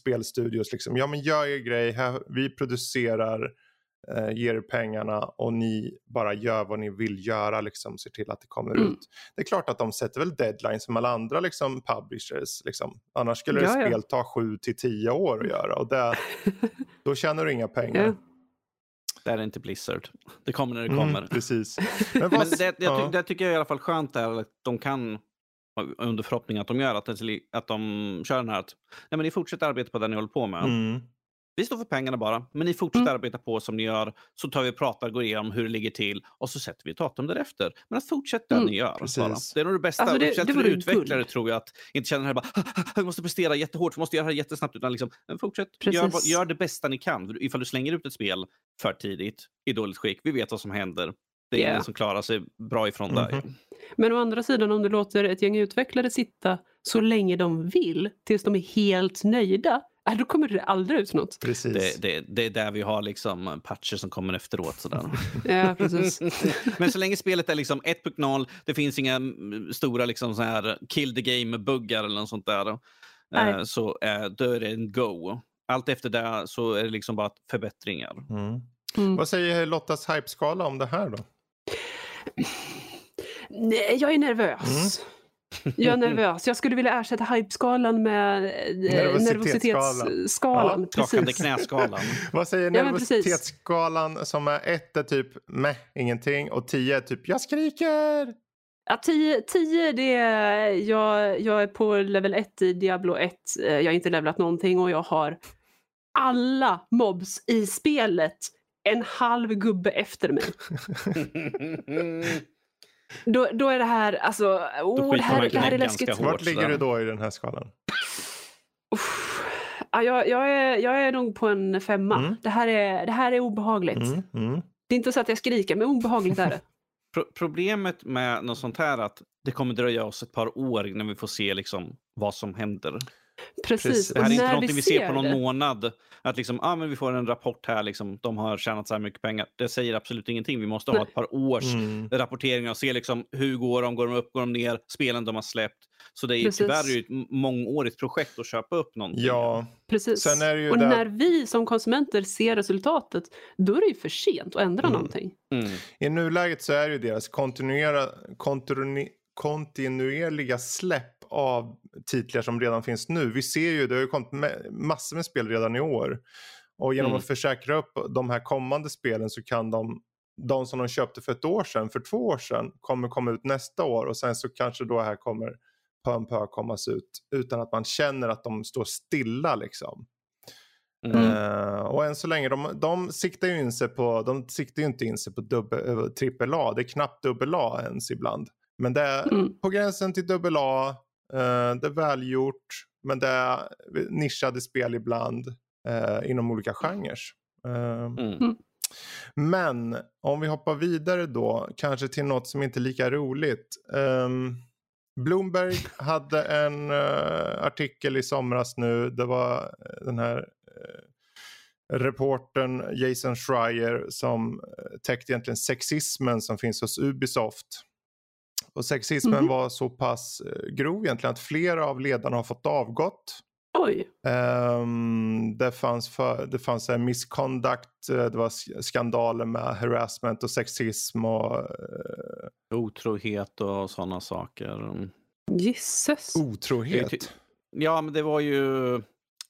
spelstudios liksom, ja men gör er grej, här, vi producerar, eh, ger er pengarna och ni bara gör vad ni vill göra, liksom, ser till att det kommer mm. ut. Det är klart att de sätter väl deadlines som alla andra liksom, publishers, liksom. annars skulle ja, ett spel ta sju till tio år att göra och det, då tjänar du inga pengar. Ja. Det är inte Blizzard. Det kommer när det mm, kommer. Mm, precis. Men, Men det, jag, ja. det tycker jag är i alla fall skönt är att de kan under förhoppning att de gör, att, det, att de kör den här att nej, men ni fortsätter arbeta på det ni håller på med. Mm. Vi står för pengarna bara, men ni fortsätter mm. arbeta på som ni gör. Så tar vi och pratar, går igenom hur det ligger till och så sätter vi ett datum därefter. Men att fortsätta mm. det ni gör. Det är nog det bästa. Alltså det, Speciellt för utvecklare cool. tror jag att inte känna här bara vi måste prestera jättehårt, vi måste göra det här jättesnabbt. Utan liksom, fortsätt, gör, gör, det bästa ni kan. Ifall du slänger ut ett spel för tidigt i dåligt skick, vi vet vad som händer. Det är yeah. ingen som klarar sig bra ifrån mm -hmm. det. Men å andra sidan om du låter ett gäng utvecklare sitta så länge de vill tills de är helt nöjda då kommer det aldrig ut något. Precis. Det, det, det är där vi har liksom patcher som kommer efteråt. Sådär. ja, precis. Men så länge spelet är liksom 1.0, det finns inga stora liksom så här kill the game-buggar eller något sånt där. Eh, Nej. Så eh, då är det en go. Allt efter det så är det liksom bara förbättringar. Mm. Mm. Vad säger Lottas hypeskala om det här då? Nej, jag är nervös. Mm. Jag är nervös. Jag skulle vilja ersätta hypeskalan med eh, nervositetsskalan. Ja, skakande knäskalan. Vad säger nervositetsskalan som är 1 är typ meh, ingenting och 10 är typ jag skriker? Ja, 10, 10 det är, jag, jag är på level 1 i Diablo 1. Eh, jag har inte levlat någonting och jag har alla mobs i spelet en halv gubbe efter mig. då, då är det här, alltså, oh, det, här, det här är läskigt. Vart ligger du då i den här skalan? Uff. Ja, jag, jag, är, jag är nog på en femma. Mm. Det, här är, det här är obehagligt. Mm. Mm. Det är inte så att jag skriker, men obehagligt är det. Pro problemet med något sånt här är att det kommer dröja oss ett par år när vi får se liksom vad som händer. Precis. Det här är inte någonting vi ser på någon det. månad. Att liksom, ah, men vi får en rapport här, liksom, de har tjänat så här mycket pengar. Det säger absolut ingenting. Vi måste ha ett par års mm. rapporteringar och se liksom, hur går de, går de upp, går de ner, spelen de har släppt. Så det är Precis. tyvärr ett mångårigt projekt att köpa upp någonting. Ja. Precis. och där... när vi som konsumenter ser resultatet, då är det ju för sent att ändra mm. någonting. Mm. I nuläget så är det ju deras kontinuerliga, kontinuerliga släpp av titlar som redan finns nu. Vi ser ju, det har ju kommit massor med spel redan i år. Och genom mm. att försäkra upp de här kommande spelen så kan de, de som de köpte för ett år sedan, för två år sedan, kommer komma ut nästa år och sen så kanske då här kommer pö om pö kommas ut utan att man känner att de står stilla liksom. Mm. Uh, och än så länge, de, de siktar ju in sig på, de siktar ju inte in sig på dubbel, trippel A, det är knappt dubbel A ens ibland. Men det är mm. på gränsen till dubbel A, det är välgjort, men det är nischade spel ibland uh, inom olika genrer. Uh, mm. Men om vi hoppar vidare då, kanske till något som inte är lika roligt. Um, Bloomberg hade en artikel i somras nu, det var den här reporten Jason Schreier som täckte egentligen sexismen som finns hos Ubisoft. Och sexismen mm. var så pass eh, grov egentligen att flera av ledarna har fått avgått. Oj. Um, det fanns, för, det fanns en misconduct, eh, det var skandaler med harassment och sexism och... Uh... Otrohet och sådana saker. Gisses. Otrohet? Ja, men det var ju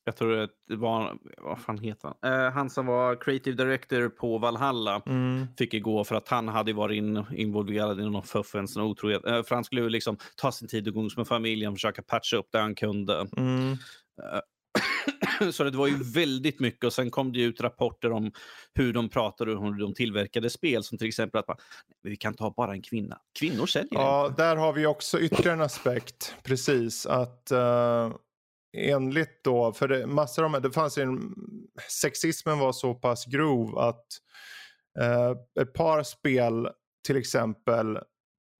jag tror det var, vad fan heter han? Eh, han som var creative director på Valhalla mm. fick gå för att han hade varit in, involverad i någon fuffens och otrohet. Eh, för han skulle liksom ta sin tid och umgås med familjen, försöka patcha upp det han kunde. Mm. Eh, så det var ju väldigt mycket och sen kom det ut rapporter om hur de pratade och hur de tillverkade spel som till exempel att man, vi kan ta bara en kvinna. Kvinnor säljer Ja, inte. där har vi också ytterligare en aspekt. Precis, att uh enligt då, för det, massor av, det fanns en, sexismen var så pass grov att eh, ett par spel till exempel,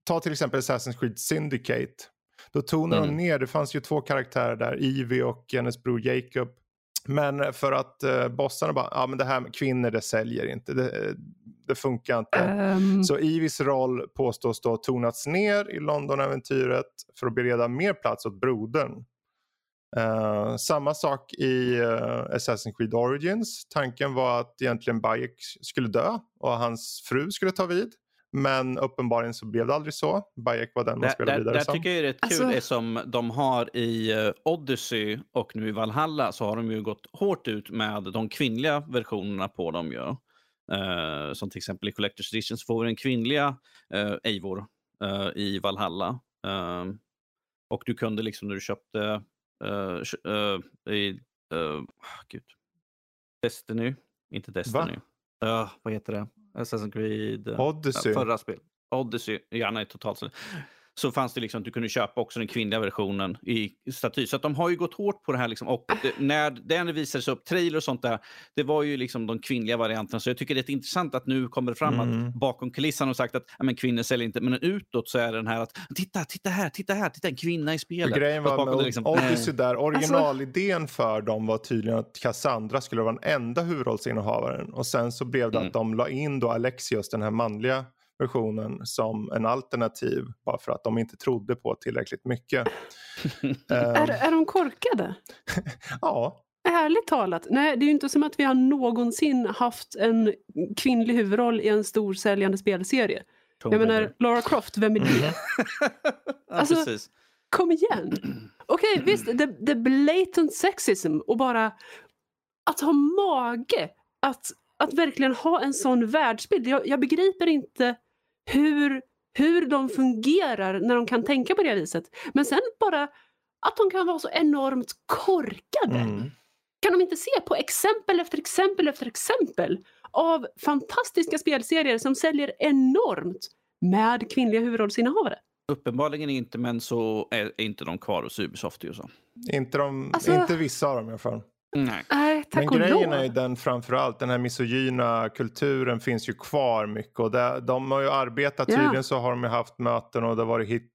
ta till exempel Assassin's Creed Syndicate. Då tonade mm. de ner, det fanns ju två karaktärer där, Ivy och hennes bror Jacob. Men för att eh, bossarna bara, ja men det här med kvinnor det säljer inte, det, det funkar inte. Um... Så Ivis roll påstås då tonats ner i London-äventyret för att bereda mer plats åt brodern. Uh, samma sak i uh, Assassin's Creed Origins. Tanken var att egentligen Bayek skulle dö och hans fru skulle ta vid. Men uppenbarligen så blev det aldrig så. Bayek var den man spelade vidare där, som. Det tycker jag är rätt kul alltså... som de har i uh, Odyssey och nu i Valhalla så har de ju gått hårt ut med de kvinnliga versionerna på dem. Ju. Uh, som till exempel i Collector's Edition så får vi den kvinnliga uh, Eivor i Valhalla. och du kunde liksom när du köpte Uh, uh, i, uh, gud. Destiny, inte Destiny. Va? Uh, vad heter det? Assassin's Creed. Odyssey. förra spel. Odyssey, gärna i totalt så fanns det liksom att du kunde köpa också den kvinnliga versionen i staty. Så att de har ju gått hårt på det här. Liksom. Och det, när den visades upp, trailer och sånt där, det var ju liksom de kvinnliga varianterna. Så jag tycker det är intressant att nu kommer det fram mm. att bakom kulissan har sagt att men, kvinnor säljer inte. Men utåt så är det den här att titta, titta här, titta här, titta en kvinna i spelet. För grejen var med liksom, Odyssey där, alltså- originalidén för dem var tydligen att Cassandra skulle vara den enda huvudrollsinnehavaren. Och sen så blev det mm. att de la in då Alexios, den här manliga versionen som en alternativ bara för att de inte trodde på tillräckligt mycket. är, är de korkade? ja. Ärligt talat, nej det är ju inte som att vi har någonsin haft en kvinnlig huvudroll i en stor säljande spelserie. Tom jag menar, Lara Croft, vem är det? alltså, ja, kom igen! Okej, okay, visst, the, the blatant sexism och bara att ha mage att, att verkligen ha en sån världsbild. Jag, jag begriper inte hur, hur de fungerar när de kan tänka på det viset. Men sen bara att de kan vara så enormt korkade. Mm. Kan de inte se på exempel efter exempel efter exempel av fantastiska spelserier som säljer enormt med kvinnliga huvudrollsinnehavare. Uppenbarligen inte, men så är, inte de kvar hos Ubisoft. Ju så. Inte, de, alltså... inte vissa av dem i alla fall. Nej. Nej, tack Men grejen är ju den framförallt, den här misogyna kulturen finns ju kvar mycket. Och det, de har ju arbetat, tydligen ja. så har de ju haft möten och det har varit hit,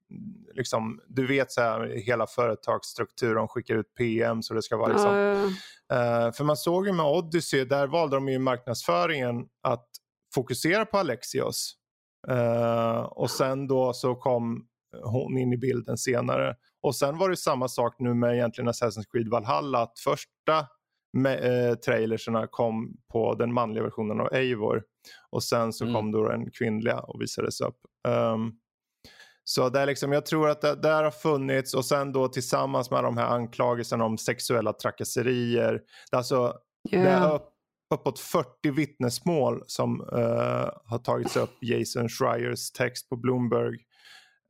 liksom, du vet så här hela företagsstrukturen, de skickar ut PM så det ska vara liksom. Uh. Uh, för man såg ju med Odyssey, där valde de ju marknadsföringen att fokusera på Alexios. Uh, och sen då så kom hon in i bilden senare. Och sen var det samma sak nu med egentligen Assassin's Creed Valhalla. Att första med, eh, trailerserna kom på den manliga versionen av Eivor. Och sen så mm. kom då den kvinnliga och visades upp. Um, så det är liksom, jag tror att det där har funnits och sen då tillsammans med de här anklagelserna om sexuella trakasserier. Det är alltså yeah. det är upp, uppåt 40 vittnesmål som uh, har tagits upp Jason Schreiers text på Bloomberg.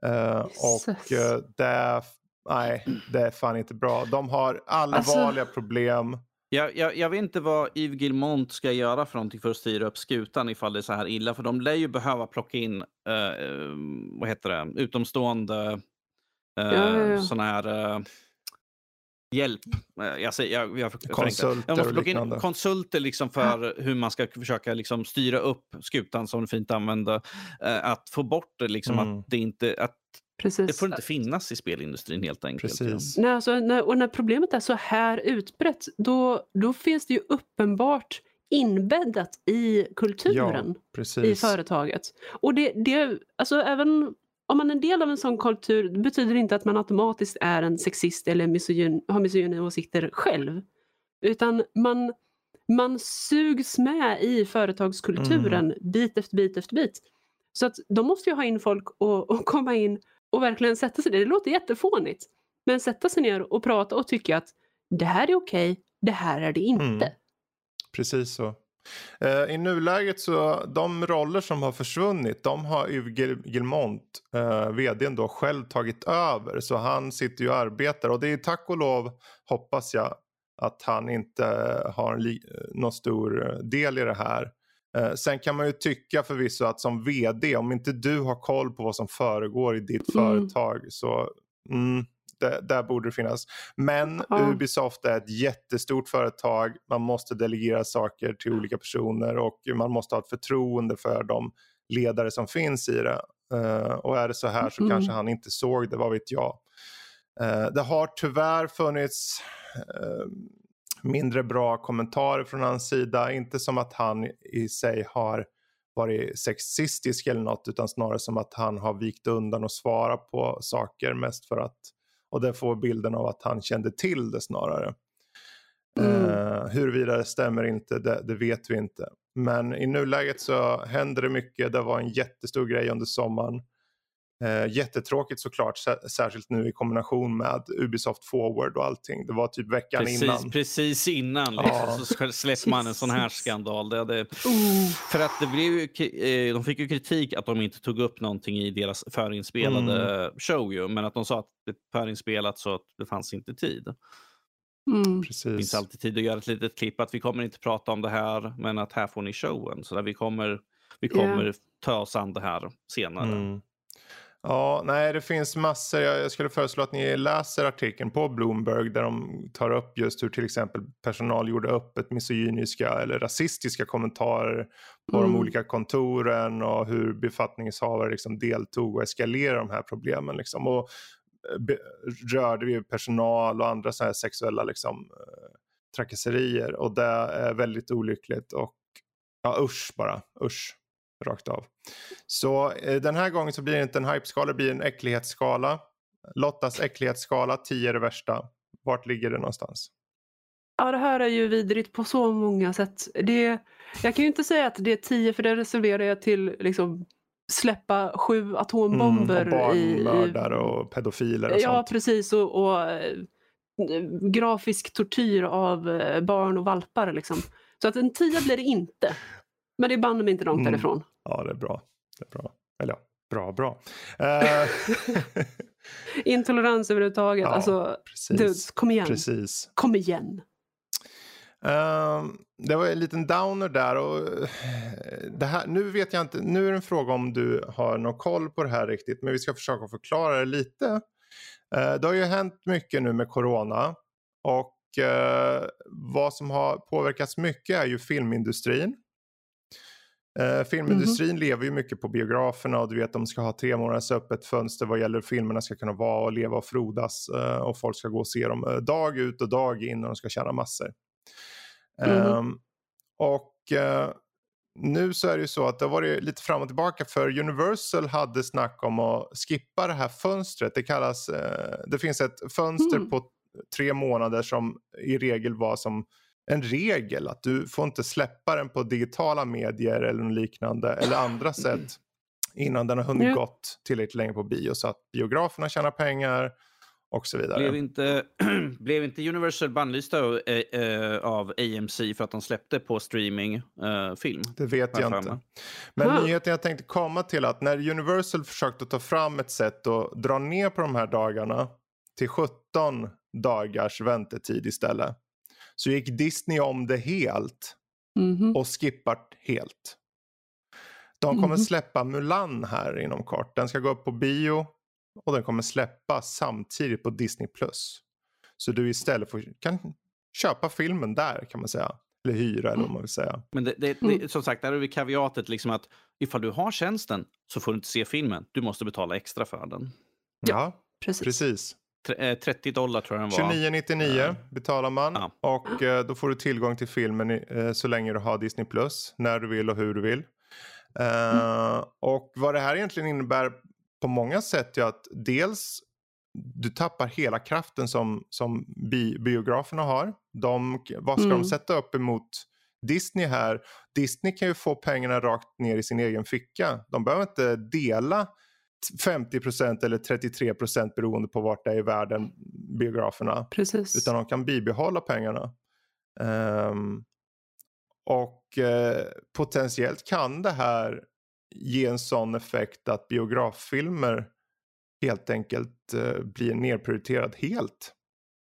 Uh, och uh, det, nej, det är fan inte bra. De har allvarliga alltså... problem. Jag, jag, jag, vet inte vad Yves Gilmont ska göra för någonting för att styra upp skutan ifall det är så här illa. För de lär ju behöva plocka in uh, vad heter det? utomstående uh, ja, ja, ja. såna här uh, hjälp. Jag, säger, jag, jag, konsulter jag måste plocka in konsulter liksom för hur man ska försöka liksom styra upp skutan som fint använda. Att få bort det, liksom, mm. att det inte... Att Precis. Det får inte finnas i spelindustrin helt enkelt. Precis. Nej, alltså, när, och när problemet är så här utbrett då, då finns det ju uppenbart inbäddat i kulturen ja, i företaget. Och det, det, alltså även om man är en del av en sån kultur betyder det inte att man automatiskt är en sexist eller misogyn, har misogyna åsikter själv. Utan man, man sugs med i företagskulturen mm. bit efter bit efter bit. Så att de måste ju ha in folk och, och komma in och verkligen sätta sig ner. Det låter jättefånigt. Men sätta sig ner och prata och tycka att det här är okej, okay, det här är det inte. Mm. Precis så. Uh, I nuläget så de roller som har försvunnit de har Yves Gilmont, uh, vdn då själv tagit över. Så han sitter ju och arbetar och det är tack och lov hoppas jag att han inte har någon stor del i det här. Eh, sen kan man ju tycka förvisso att som vd, om inte du har koll på vad som föregår i ditt mm. företag så mm, det, där borde det finnas. Men ja. Ubisoft är ett jättestort företag. Man måste delegera saker till olika personer och man måste ha ett förtroende för de ledare som finns i det. Uh, och är det så här så mm. kanske han inte såg det, vad vet jag. Uh, det har tyvärr funnits uh, mindre bra kommentarer från hans sida. Inte som att han i sig har varit sexistisk eller något utan snarare som att han har vikt undan och svarat på saker mest för att och det får bilden av att han kände till det snarare. Mm. Uh, huruvida det stämmer inte, det, det, vet vi inte. Men i nuläget så händer det mycket. Det var en jättestor grej under sommaren. Eh, jättetråkigt såklart, särskilt nu i kombination med Ubisoft Forward och allting. Det var typ veckan precis, innan. Precis innan liksom, ja. så släpper man en sån här skandal. Det hade. För att det blev ju, eh, de fick ju kritik att de inte tog upp någonting i deras förinspelade mm. show ju, men att de sa att det är förinspelat så att det fanns inte tid. Mm. Precis. Det finns alltid tid att göra ett litet klipp att vi kommer inte prata om det här, men att här får ni showen. Så där vi kommer, vi kommer yeah. ta oss an det här senare. Mm. Ja, nej det finns massor. Jag skulle föreslå att ni läser artikeln på Bloomberg där de tar upp just hur till exempel personal gjorde öppet misogyniska eller rasistiska kommentarer på mm. de olika kontoren och hur befattningshavare liksom deltog och eskalerade de här problemen. Liksom. Och eh, rörde vi personal och andra så här sexuella liksom, eh, trakasserier och det är väldigt olyckligt och ja usch bara, usch rakt av. Så eh, den här gången så blir det inte en hypeskala, det blir en äcklighetsskala. Lottas äcklighetsskala, 10 är det värsta. Vart ligger det någonstans? Ja, det här är ju vidrigt på så många sätt. Det, jag kan ju inte säga att det är 10 för det reserverar jag till liksom, släppa sju atombomber. Mm, och barnmördare och pedofiler och Ja, sånt. precis. Och, och äh, grafisk tortyr av äh, barn och valpar. Liksom. Så att en 10 blir det inte. Men det är banne mig inte långt mm. därifrån. Ja, det är bra. Det är bra. Eller ja, bra, bra. Uh... Intolerans överhuvudtaget. Ja, alltså, dudes, kom igen. Precis. Kom igen. Uh, det var en liten downer där och eh, det här, nu vet jag inte, nu är det en fråga om du har någon koll på det här riktigt men vi ska försöka förklara det lite. Uh, det har ju hänt mycket nu med corona och uh, vad som har påverkats mycket är ju filmindustrin. Uh, filmindustrin mm -hmm. lever ju mycket på biograferna och du vet de ska ha tre månaders öppet fönster vad gäller filmerna ska kunna vara och leva och frodas uh, och folk ska gå och se dem dag ut och dag in och de ska tjäna massor. Mm. Um, och uh, nu så är det ju så att det har varit lite fram och tillbaka för Universal hade snack om att skippa det här fönstret. Det kallas, uh, det finns ett fönster mm. på tre månader som i regel var som en regel att du får inte släppa den på digitala medier eller liknande eller andra sätt innan den har hunnit mm. gått tillräckligt länge på bio så att biograferna tjänar pengar och så vidare. Blev inte, blev inte Universal bannlysta av, äh, av AMC för att de släppte på streamingfilm? Äh, det vet jag inte. Men huh. nyheten jag tänkte komma till att när Universal försökte ta fram ett sätt att dra ner på de här dagarna till 17 dagars väntetid istället. Så gick Disney om det helt mm och skippat helt. De kommer mm -hmm. släppa Mulan här inom kort. Den ska gå upp på bio och den kommer släppas samtidigt på Disney+. Så du istället får, kan köpa filmen där kan man säga. Eller hyra eller vad man vill säga. Men det, det, det, mm. som sagt, där har vi kaviatet liksom att ifall du har tjänsten så får du inte se filmen. Du måste betala extra för den. Ja, precis. precis. 30 eh, dollar tror jag den var. 29,99 betalar man ja. och eh, då får du tillgång till filmen eh, så länge du har Disney Plus. När du vill och hur du vill. Mm. Och vad det här egentligen innebär på många sätt är att dels du tappar hela kraften som, som bi biograferna har. De, vad ska mm. de sätta upp emot Disney här? Disney kan ju få pengarna rakt ner i sin egen ficka. De behöver inte dela 50% eller 33% beroende på vart det är i världen biograferna. Precis. Utan de kan bibehålla pengarna. Um, och uh, potentiellt kan det här ge en sån effekt att biograffilmer helt enkelt uh, blir nedprioriterad helt.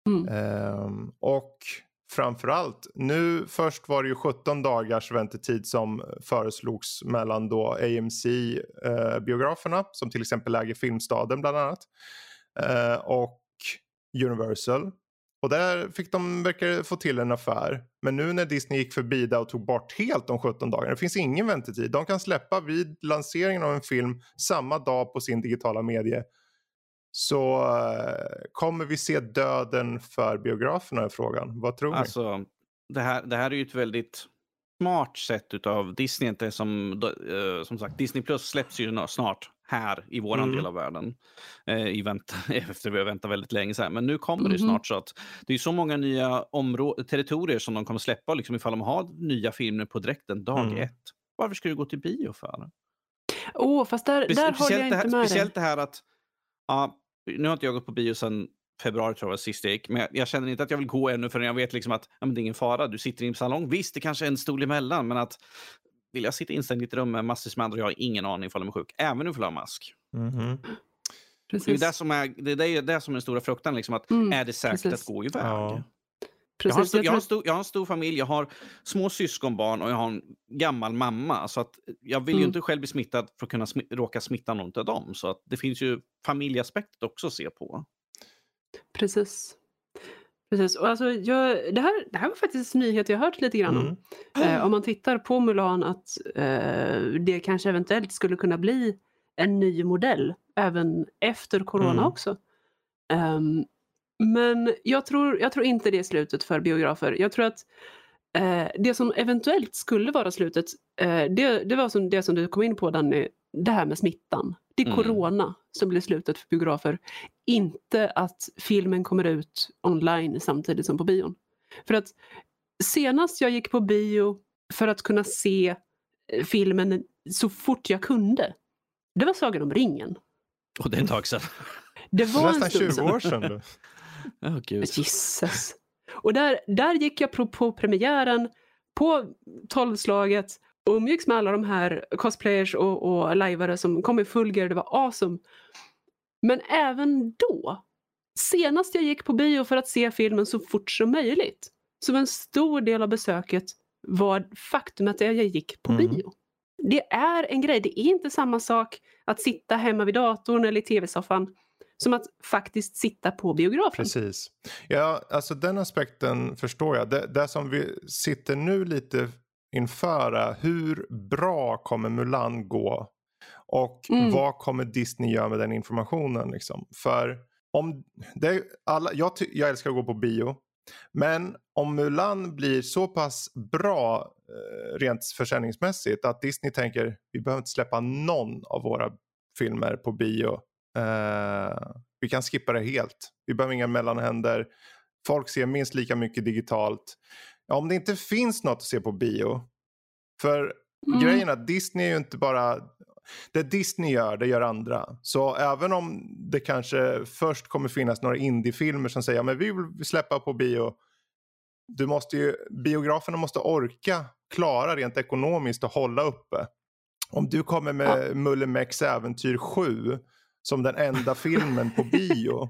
Mm. Um, och framförallt, nu först var det ju 17 dagars väntetid som föreslogs mellan då AMC-biograferna eh, som till exempel äger Filmstaden bland annat eh, och Universal. Och där fick de verkar få till en affär. Men nu när Disney gick förbi där och tog bort helt de 17 dagarna. Det finns ingen väntetid. De kan släppa vid lanseringen av en film samma dag på sin digitala medie. Så uh, kommer vi se döden för biograferna i frågan? Vad tror alltså, ni? Det här, det här är ju ett väldigt smart sätt av Disney. Inte som, uh, som sagt, Disney Plus släpps ju snart här i vår mm. del av världen. Eh, i vänta, efter vi har väntat väldigt länge. Så här. Men nu kommer mm. det snart så att det är så många nya territorier som de kommer släppa liksom ifall de har nya filmer på direkten dag mm. ett. Varför ska du gå till bio för? Åh, oh, fast där, där håller jag inte här, med Speciellt dig. det här att, ja, nu har inte jag gått på bio sedan februari tror jag var sist jag gick. Men jag, känner inte att jag vill gå ännu förrän jag vet liksom att ja, men det är ingen fara. Du sitter i en salong. Visst, det kanske är en stol emellan, men att vill jag sitta instängd i ett rum med massor med andra jag har ingen aning ifall de är sjuk. Även om jag har mask. Mm -hmm. Det är det som är, det är det som är den stora fruktan. Liksom, att mm, är det säkert precis. att gå iväg? Ja. Jag, har stor, jag, har stor, jag har en stor familj, jag har små syskonbarn och jag har en gammal mamma. Så att jag vill mm. ju inte själv bli smittad för att kunna sm råka smitta någon av dem. Så att det finns ju familjeaspektet också att se på. Precis. Precis. Och alltså, jag, det, här, det här var faktiskt en nyhet jag hört lite grann om. Mm. Eh, om man tittar på Mulan att eh, det kanske eventuellt skulle kunna bli en ny modell även efter corona mm. också. Um, men jag tror, jag tror inte det är slutet för biografer. Jag tror att eh, det som eventuellt skulle vara slutet, eh, det, det var som det som du kom in på Danny, det här med smittan. Det är mm. corona som blir slutet för biografer. Inte att filmen kommer ut online samtidigt som på bion. För att senast jag gick på bio för att kunna se eh, filmen så fort jag kunde, det var Sagan om ringen. Och det är ett tag sedan. Det var Nästan 20 år sedan. oh, Jesus. Och där, där gick jag på, på premiären, på tolvslaget umgicks med alla de här cosplayers och, och lajvare som kom i full gear, det var awesome. Men även då, senast jag gick på bio för att se filmen så fort som möjligt, som en stor del av besöket var faktumet att jag gick på mm. bio. Det är en grej, det är inte samma sak att sitta hemma vid datorn eller i tv-soffan som att faktiskt sitta på biografen. Precis. Ja, alltså den aspekten förstår jag. Det, det som vi sitter nu lite inför är hur bra kommer Mulan gå? Och mm. vad kommer Disney göra med den informationen? Liksom? För om det alla, jag, jag älskar att gå på bio. Men om Mulan blir så pass bra eh, rent försäljningsmässigt att Disney tänker vi behöver inte släppa någon av våra filmer på bio. Eh, vi kan skippa det helt. Vi behöver inga mellanhänder. Folk ser minst lika mycket digitalt. Ja, om det inte finns något att se på bio. För mm. grejen är att Disney är ju inte bara det Disney gör, det gör andra. Så även om det kanske först kommer finnas några indiefilmer som säger att vi vill släppa på bio. Du måste ju, biograferna måste orka klara rent ekonomiskt att hålla uppe. Om du kommer med ja. Mulle Mex Äventyr 7 som den enda filmen på bio.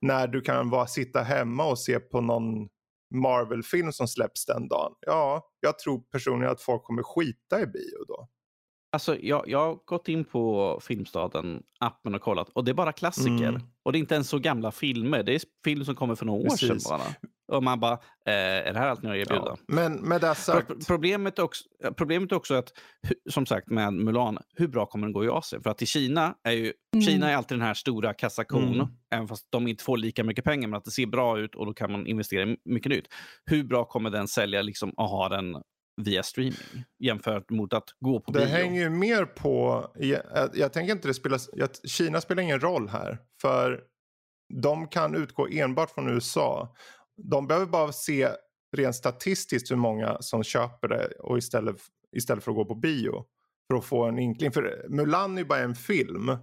när du kan bara sitta hemma och se på någon Marvel-film som släpps den dagen. Ja, jag tror personligen att folk kommer skita i bio då. Alltså, jag, jag har gått in på Filmstaden, appen och kollat och det är bara klassiker. Mm. Och det är inte ens så gamla filmer. Det är film som kommer för några år sedan bara. Och man bara, eh, är det här allt ni har erbjuda? Ja, men med det sagt... Pro problemet, är också, problemet också att, som sagt med Mulan, hur bra kommer den gå i Asien? För att i Kina är ju, mm. Kina är alltid den här stora kassakon, mm. även fast de inte får lika mycket pengar, men att det ser bra ut och då kan man investera i mycket nytt. Hur bra kommer den sälja liksom, och ha den via streaming jämfört mot att gå på det bio. Det hänger ju mer på, jag, jag tänker inte det spelar, jag, Kina spelar ingen roll här. För de kan utgå enbart från USA. De behöver bara se rent statistiskt hur många som köper det och istället, istället för att gå på bio. För att få en inkling. För Mulan är ju bara en film.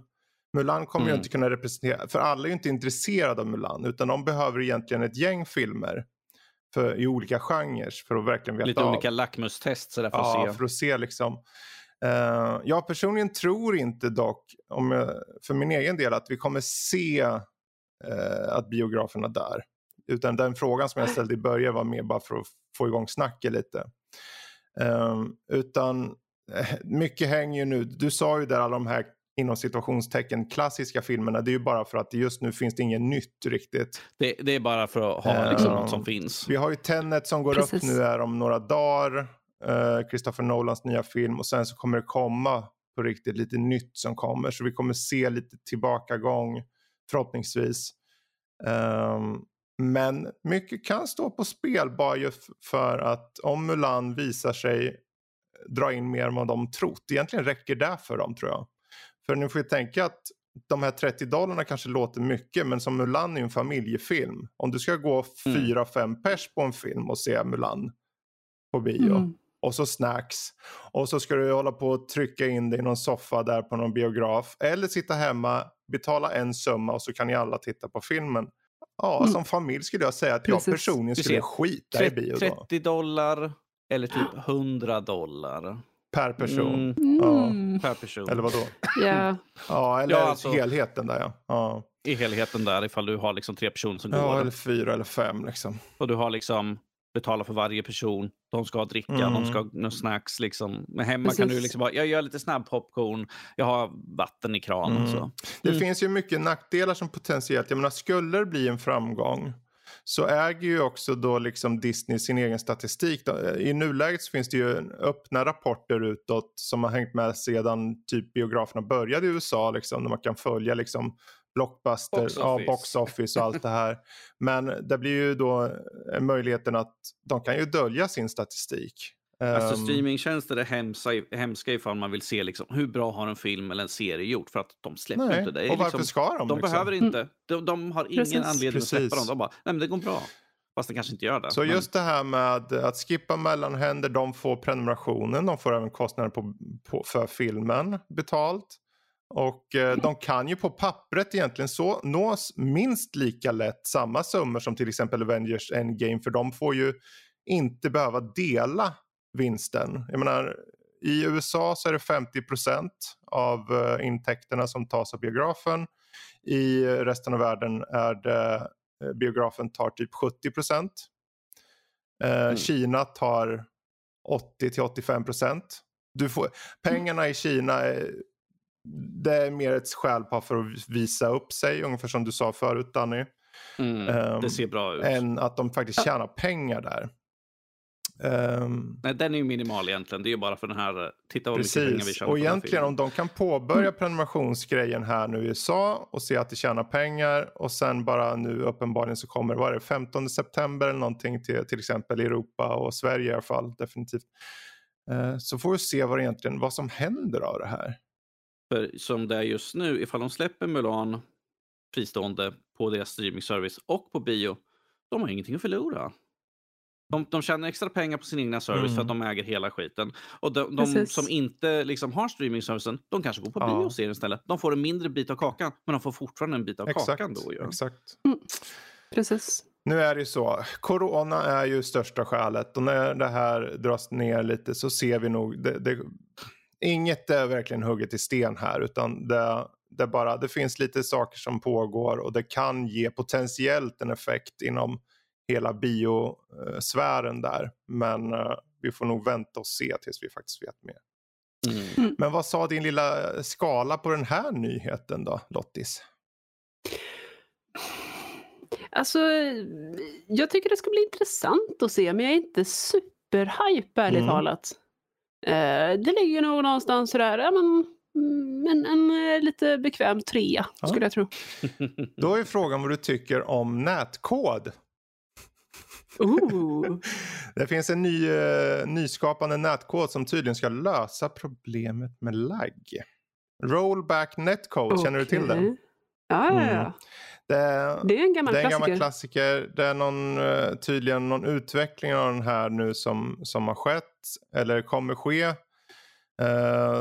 Mulan kommer mm. ju inte kunna representera, för alla är ju inte intresserade av Mulan utan de behöver egentligen ett gäng filmer för, i olika genrer för att verkligen veta Lite av. olika lackmustest för ja, att se. för att se liksom. Uh, jag personligen tror inte dock, om jag, för min egen del, att vi kommer se uh, att biograferna där. Utan den frågan som jag ställde i början var mer bara för att få igång snacket lite. Uh, utan mycket hänger ju nu, du sa ju där alla de här inom situationstecken klassiska filmerna, det är ju bara för att just nu finns det inget nytt riktigt. Det, det är bara för att ha liksom, något som finns. Vi har ju Tenet som går Precis. upp nu här om några dagar. Uh, Christopher Nolans nya film och sen så kommer det komma på riktigt lite nytt som kommer. Så vi kommer se lite tillbakagång förhoppningsvis. Um, men mycket kan stå på spel bara just för att om Mulan visar sig dra in mer än vad de trott. Egentligen räcker det för dem tror jag. För nu får vi tänka att de här 30 dollarna kanske låter mycket men som Mulan är en familjefilm. Om du ska gå 4-5 mm. pers på en film och se Mulan på bio. Mm. Och så snacks. Och så ska du hålla på och trycka in dig i någon soffa där på någon biograf. Eller sitta hemma, betala en summa och så kan ni alla titta på filmen. Ja, mm. som familj skulle jag säga att Precis. jag personligen skulle skita 30, i bio då. 30 dollar eller typ 100 dollar. Per person? Mm. Ja. Mm. Per person. Eller vadå? Yeah. ja, eller ja, alltså, helheten där ja. ja. I helheten där ifall du har liksom tre personer som ja, går. eller fyra eller fem liksom. Och du har liksom betala för varje person. De ska ha dricka, mm. de ska ha snacks. Liksom. Men hemma Precis. kan du liksom bara, jag gör lite snabb popcorn, jag har vatten i kranen. Mm. Så. Det mm. finns ju mycket nackdelar som potentiellt, jag menar skulle det bli en framgång så äger ju också då liksom Disney sin egen statistik. I nuläget så finns det ju öppna rapporter utåt som har hängt med sedan typ biograferna började i USA. Liksom, där man kan följa liksom Blockbuster, box ja, box office och allt det här. Men det blir ju då möjligheten att de kan ju dölja sin statistik. Alltså ehm. streamingtjänster är hemska, hemska ifall man vill se liksom, hur bra har en film eller en serie gjort för att de släpper nej, inte det. Och varför liksom, ska de? De liksom? behöver inte. De, de har ingen Precis. anledning Precis. att släppa dem. De bara, nej men det går bra. Fast det kanske inte gör det. Så men... just det här med att skippa mellanhänder, de får prenumerationen, de får även kostnader på, på, för filmen betalt. Och eh, de kan ju på pappret egentligen så nås minst lika lätt samma summor som till exempel Avengers Endgame för de får ju inte behöva dela vinsten. Jag menar, i USA så är det 50% av uh, intäkterna som tas av biografen. I resten av världen är det uh, biografen tar typ 70 Eh, mm. Kina tar 80 till 85 procent. Du får, pengarna i Kina det är mer ett skäl för att visa upp sig, ungefär som du sa förut Danny. Mm, um, det ser bra ut. Än att de faktiskt tjänar pengar där. Um, Nej, den är ju minimal egentligen. Det är ju bara för den här, titta vad precis. mycket pengar vi tjänar Och egentligen om de kan påbörja prenumerationsgrejen här nu i USA och se att det tjänar pengar och sen bara nu uppenbarligen så kommer, vad är det, 15 september eller någonting till till exempel Europa och Sverige i alla fall definitivt. Uh, så får vi se vad, egentligen, vad som händer av det här. För som det är just nu, ifall de släpper Mulan fristående på deras streamingservice och på bio, de har ingenting att förlora. De, de tjänar extra pengar på sin egna service mm. för att mm. de äger hela skiten. Och de, de som inte liksom har streamingservicen, de kanske går på ja. bio och ser istället. De får en mindre bit av kakan, men de får fortfarande en bit av exakt, kakan då. Ja. Exakt. Mm. Precis. Nu är det ju så, corona är ju största skälet och när det här dras ner lite så ser vi nog, det, det, inget är verkligen hugget i sten här utan det, det, bara, det finns lite saker som pågår och det kan ge potentiellt en effekt inom hela biosfären där. Men uh, vi får nog vänta och se tills vi faktiskt vet mer. Mm. Men vad sa din lilla skala på den här nyheten då, Lottis? Alltså, jag tycker det ska bli intressant att se, men jag är inte superhype ärligt mm. talat. Uh, det ligger nog någonstans sådär, ja men en, en, eh, lite bekväm trea ja. skulle jag tro. Då är frågan vad du tycker om nätkod. det finns en ny, uh, nyskapande nätkod som tydligen ska lösa problemet med lagg. Rollback netcode, okay. känner du till den? Ja, ja, ja. Mm. Det, det, är en gammal det är en klassiker. Gammal klassiker. Det är någon, uh, tydligen någon utveckling av den här nu som, som har skett eller kommer ske. Uh,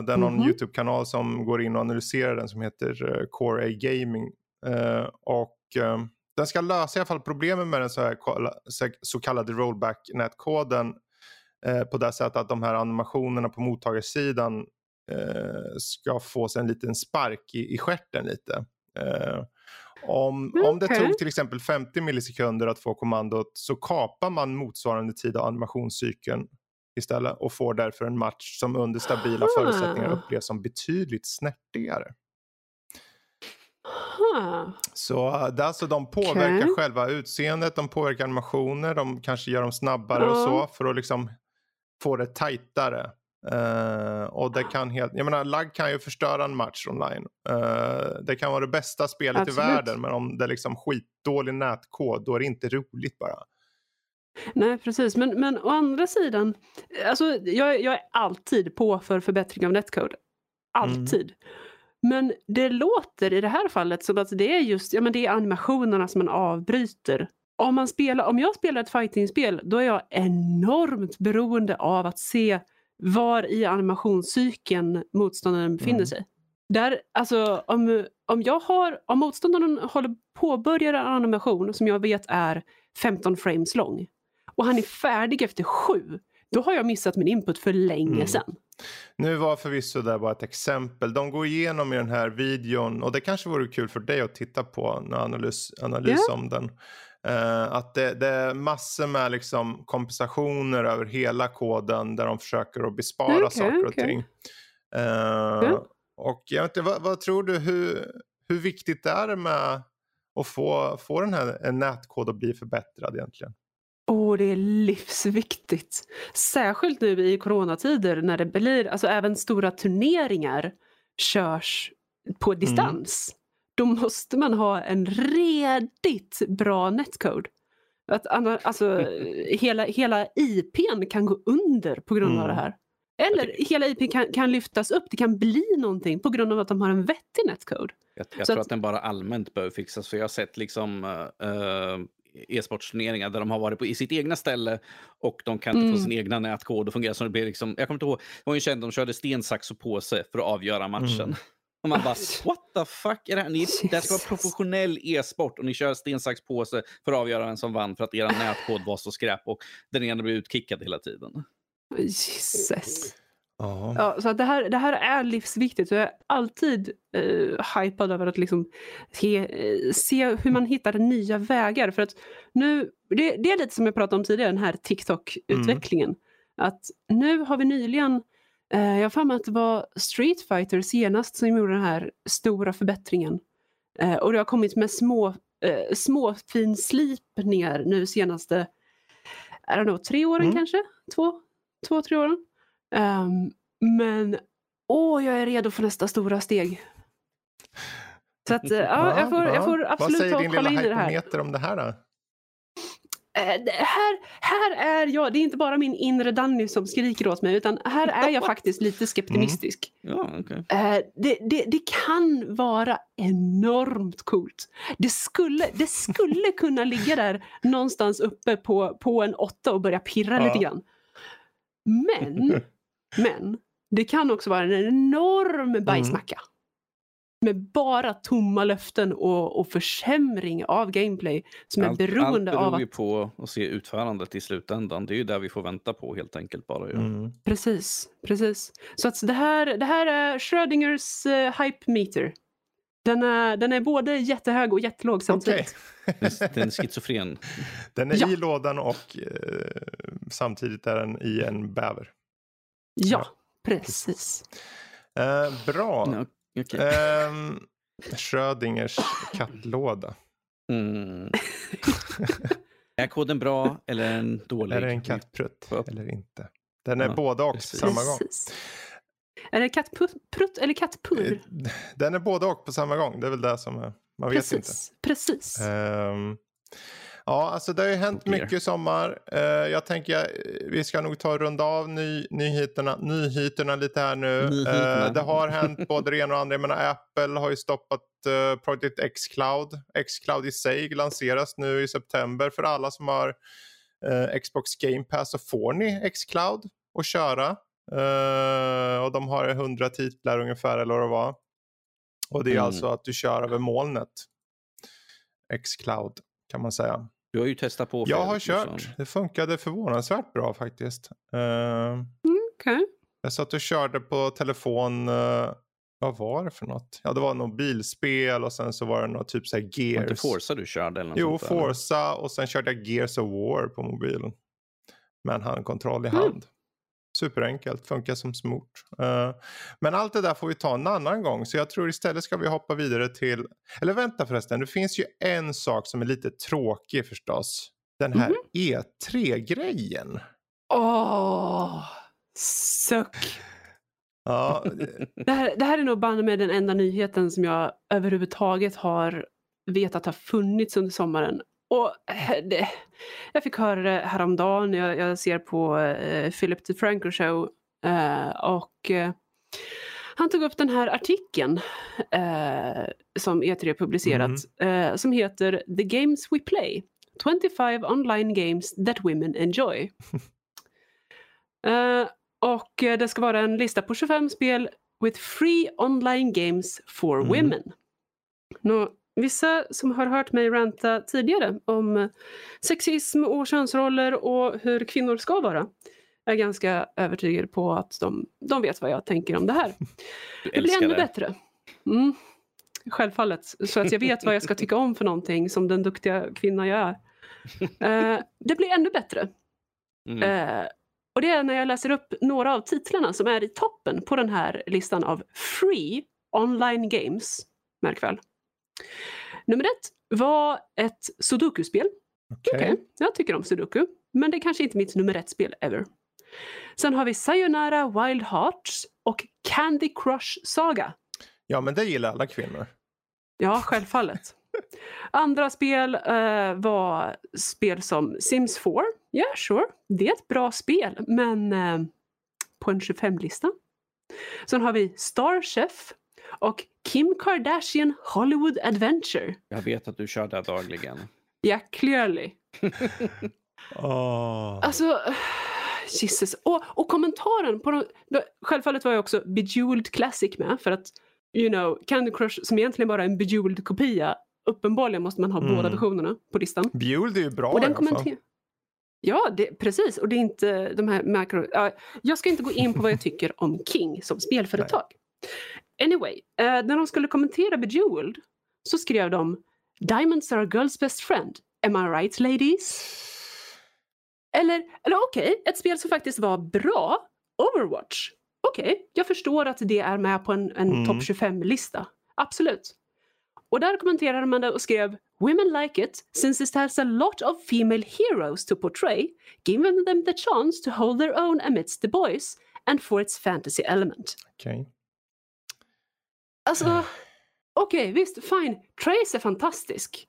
det är någon mm -hmm. YouTube-kanal som går in och analyserar den som heter uh, Core A Gaming. Uh, och den ska lösa i alla fall problemen med den så, här, så kallade rollback-nätkoden eh, på det sättet att de här animationerna på mottagarsidan eh, ska få sig en liten spark i, i skärten lite. Eh, om, okay. om det tog till exempel 50 millisekunder att få kommandot så kapar man motsvarande tid av animationscykeln istället och får därför en match som under stabila ah. förutsättningar upplevs som betydligt snärtigare. Så uh, det alltså de påverkar okay. själva utseendet, de påverkar animationer, de kanske gör dem snabbare uh. och så för att liksom få det tajtare. Uh, och det kan helt, jag menar lag kan ju förstöra en match online. Uh, det kan vara det bästa spelet Absolut. i världen men om det är liksom skitdålig nätkod då är det inte roligt bara. Nej precis men, men å andra sidan, alltså jag, jag är alltid på för förbättring av netcode. Alltid. Mm. Men det låter i det här fallet som att det är just ja, men det är animationerna som man avbryter. Om, man spelar, om jag spelar ett fightingspel då är jag enormt beroende av att se var i animationscykeln motståndaren befinner mm. sig. Där, alltså, om, om, jag har, om motståndaren håller påbörjar en animation som jag vet är 15 frames lång och han är färdig efter sju, då har jag missat min input för länge mm. sedan. Nu var förvisso det bara ett exempel. De går igenom i den här videon och det kanske vore kul för dig att titta på en analys, analys yeah. om den. Uh, att det, det, är massor med liksom kompensationer över hela koden där de försöker att bespara okay, saker och okay. ting. Uh, yeah. Och jag vet inte, vad, vad, tror du, hur, hur viktigt är det med att få, få den här en nätkod att bli förbättrad egentligen? Åh, oh, det är livsviktigt. Särskilt nu i coronatider när det blir, alltså även stora turneringar körs på mm. distans. Mm. Då måste man ha en redigt bra netcode. Att, alltså, hela, hela IPn kan gå under på grund mm. av det här. Eller hela IP kan, kan, lyftas upp, det kan bli någonting på grund av att de har en vettig netcode. Jag, jag tror att, att, den bara allmänt behöver fixas. För jag har sett liksom, uh, e-sportsturneringar där de har varit på i sitt egna ställe och de kan inte mm. få sin egna nätkod och fungera som det blir. Liksom, jag kommer inte ihåg, det var ju känt, de körde sten, sax och påse för att avgöra matchen. Mm. Och man bara, what the fuck är det här? Ni, det ska vara professionell e-sport och ni kör sten, sax, påse för att avgöra vem som vann för att er nätkod var så skräp och den ena blev utkickad hela tiden. Jesus. Ja, så att det, här, det här är livsviktigt. jag är alltid eh, hypad över att liksom se, eh, se hur man hittar nya vägar. För att nu, det, det är lite som jag pratade om tidigare, den här TikTok-utvecklingen. Mm. Att nu har vi nyligen, jag har för mig att det var Street Fighter senast som gjorde den här stora förbättringen. Eh, och det har kommit med små, eh, små finslipningar nu senaste, I don't know, tre åren mm. kanske? Två, två, tre åren. Um, men åh, jag är redo för nästa stora steg. Så att, ja, jag, får, jag får absolut ta och kolla in i det här. Vad säger din lilla hypometer om det här då? Uh, här, här är jag, det är inte bara min inre Danny som skriker åt mig utan här är jag faktiskt lite skeptimistisk. Mm. Ja, okay. eh, det, det, det, kan vara enormt coolt. Det skulle, det skulle kunna ligga där någonstans uppe på, på en åtta och börja pirra ja. lite grann. Men Men det kan också vara en enorm mm. bajsmacka. Mm. Med bara tomma löften och, och försämring av gameplay som allt, är beroende av att... Allt beror ju på att se utförandet i slutändan. Det är ju där vi får vänta på helt enkelt bara. Ja. Mm. Precis, precis. Så att det, här, det här är Schrödingers uh, hype meter. Den är, den är både jättehög och jättelåg samtidigt. Okay. den är schizofren. Den är ja. i lådan och uh, samtidigt är den i en bäver. Ja, precis. Eh, bra. Okay. eh, Schrödingers kattlåda. Mm. är koden bra eller en dålig? Är det en kattprutt eller inte? Den är ja, både och på samma gång. Är det kattprutt eller kattpurr? Eh, den är både och på samma gång. Det är väl det som är, man vet precis, inte. Precis. Um, Ja, alltså det har ju hänt mycket i sommar. Uh, jag tänker uh, vi ska nog ta och runda av ny, nyheterna, nyheterna lite här nu. Uh, det har hänt både det ena och andra. Jag menar, Apple har ju stoppat Project X-Cloud. X-Cloud i sig lanseras nu i september. För alla som har Xbox Game Pass så får ni X-Cloud att köra. och de har 100 titlar ungefär eller vad det var. Och det är mm. alltså att du kör över molnet. X-Cloud kan man säga. Du har ju testat på. Jag har kört. Liksom. Det funkade förvånansvärt bra faktiskt. Uh, mm, okay. Jag satt och körde på telefon. Uh, vad var det för något? Ja, det var något bilspel och sen så var det något typ så här Gears. Var inte Forza du körde? Eller något jo, sånt Forza och sen körde jag Gears of War på mobilen. Med en handkontroll i mm. Superenkelt, funkar som smort. Uh, men allt det där får vi ta en annan gång. Så jag tror istället ska vi hoppa vidare till... Eller vänta förresten, det finns ju en sak som är lite tråkig förstås. Den här mm -hmm. E3-grejen. Åh, oh, suck. Ja. det, här, det här är nog banne med den enda nyheten som jag överhuvudtaget har vetat har funnits under sommaren. Och eh, det, jag fick höra det häromdagen, jag, jag ser på eh, Philip DeFranco show eh, och eh, han tog upp den här artikeln eh, som E3 publicerat mm. som heter The Games We Play 25 online games that women enjoy. och det ska vara en lista på 25 spel with free online games for mm. women. Nå, Vissa som har hört mig ranta tidigare om sexism och könsroller och hur kvinnor ska vara är ganska övertygade på att de, de vet vad jag tänker om det här. Det blir ännu det. bättre. Mm, självfallet, så att jag vet vad jag ska tycka om för någonting som den duktiga kvinna jag är. Uh, det blir ännu bättre. Mm. Uh, och det är när jag läser upp några av titlarna som är i toppen på den här listan av Free Online Games. Märk väl. Nummer ett var ett sudoku-spel. Okej, okay. okay. jag tycker om sudoku. Men det är kanske inte mitt nummer ett-spel ever. Sen har vi Sayonara Wild Hearts och Candy Crush Saga. Ja, men det gillar alla kvinnor. Ja, självfallet. Andra spel uh, var spel som Sims 4. Ja, yeah, sure. Det är ett bra spel, men uh, på en 25-lista. Sen har vi Star Chef och Kim Kardashian Hollywood Adventure. Jag vet att du kör det dagligen. Ja, yeah, clearly. oh. Alltså, Jesus. Och, och kommentaren på de, Självfallet var jag också Bejeweled Classic med för att you know, Candy Crush som egentligen bara är en Bejeweled kopia uppenbarligen måste man ha mm. båda versionerna på listan. Bejeweled är ju bra och den i alla fall. Ja, det, precis. Och det är inte de här makro... Uh, jag ska inte gå in på vad jag tycker om King som spelföretag. Anyway, uh, när de skulle kommentera Bejeweled så skrev de Diamonds are a girl's best friend. Am I right ladies? Eller, eller okej, okay, ett spel som faktiskt var bra, Overwatch. Okej, okay, jag förstår att det är med på en, en mm. topp 25-lista. Absolut. Och där kommenterade man det och skrev Women like it since it has a lot of female heroes to portray, giving them the chance to hold their own amidst the boys and for its fantasy element. Okay. Alltså, okej, okay, visst, fine. Trace är fantastisk.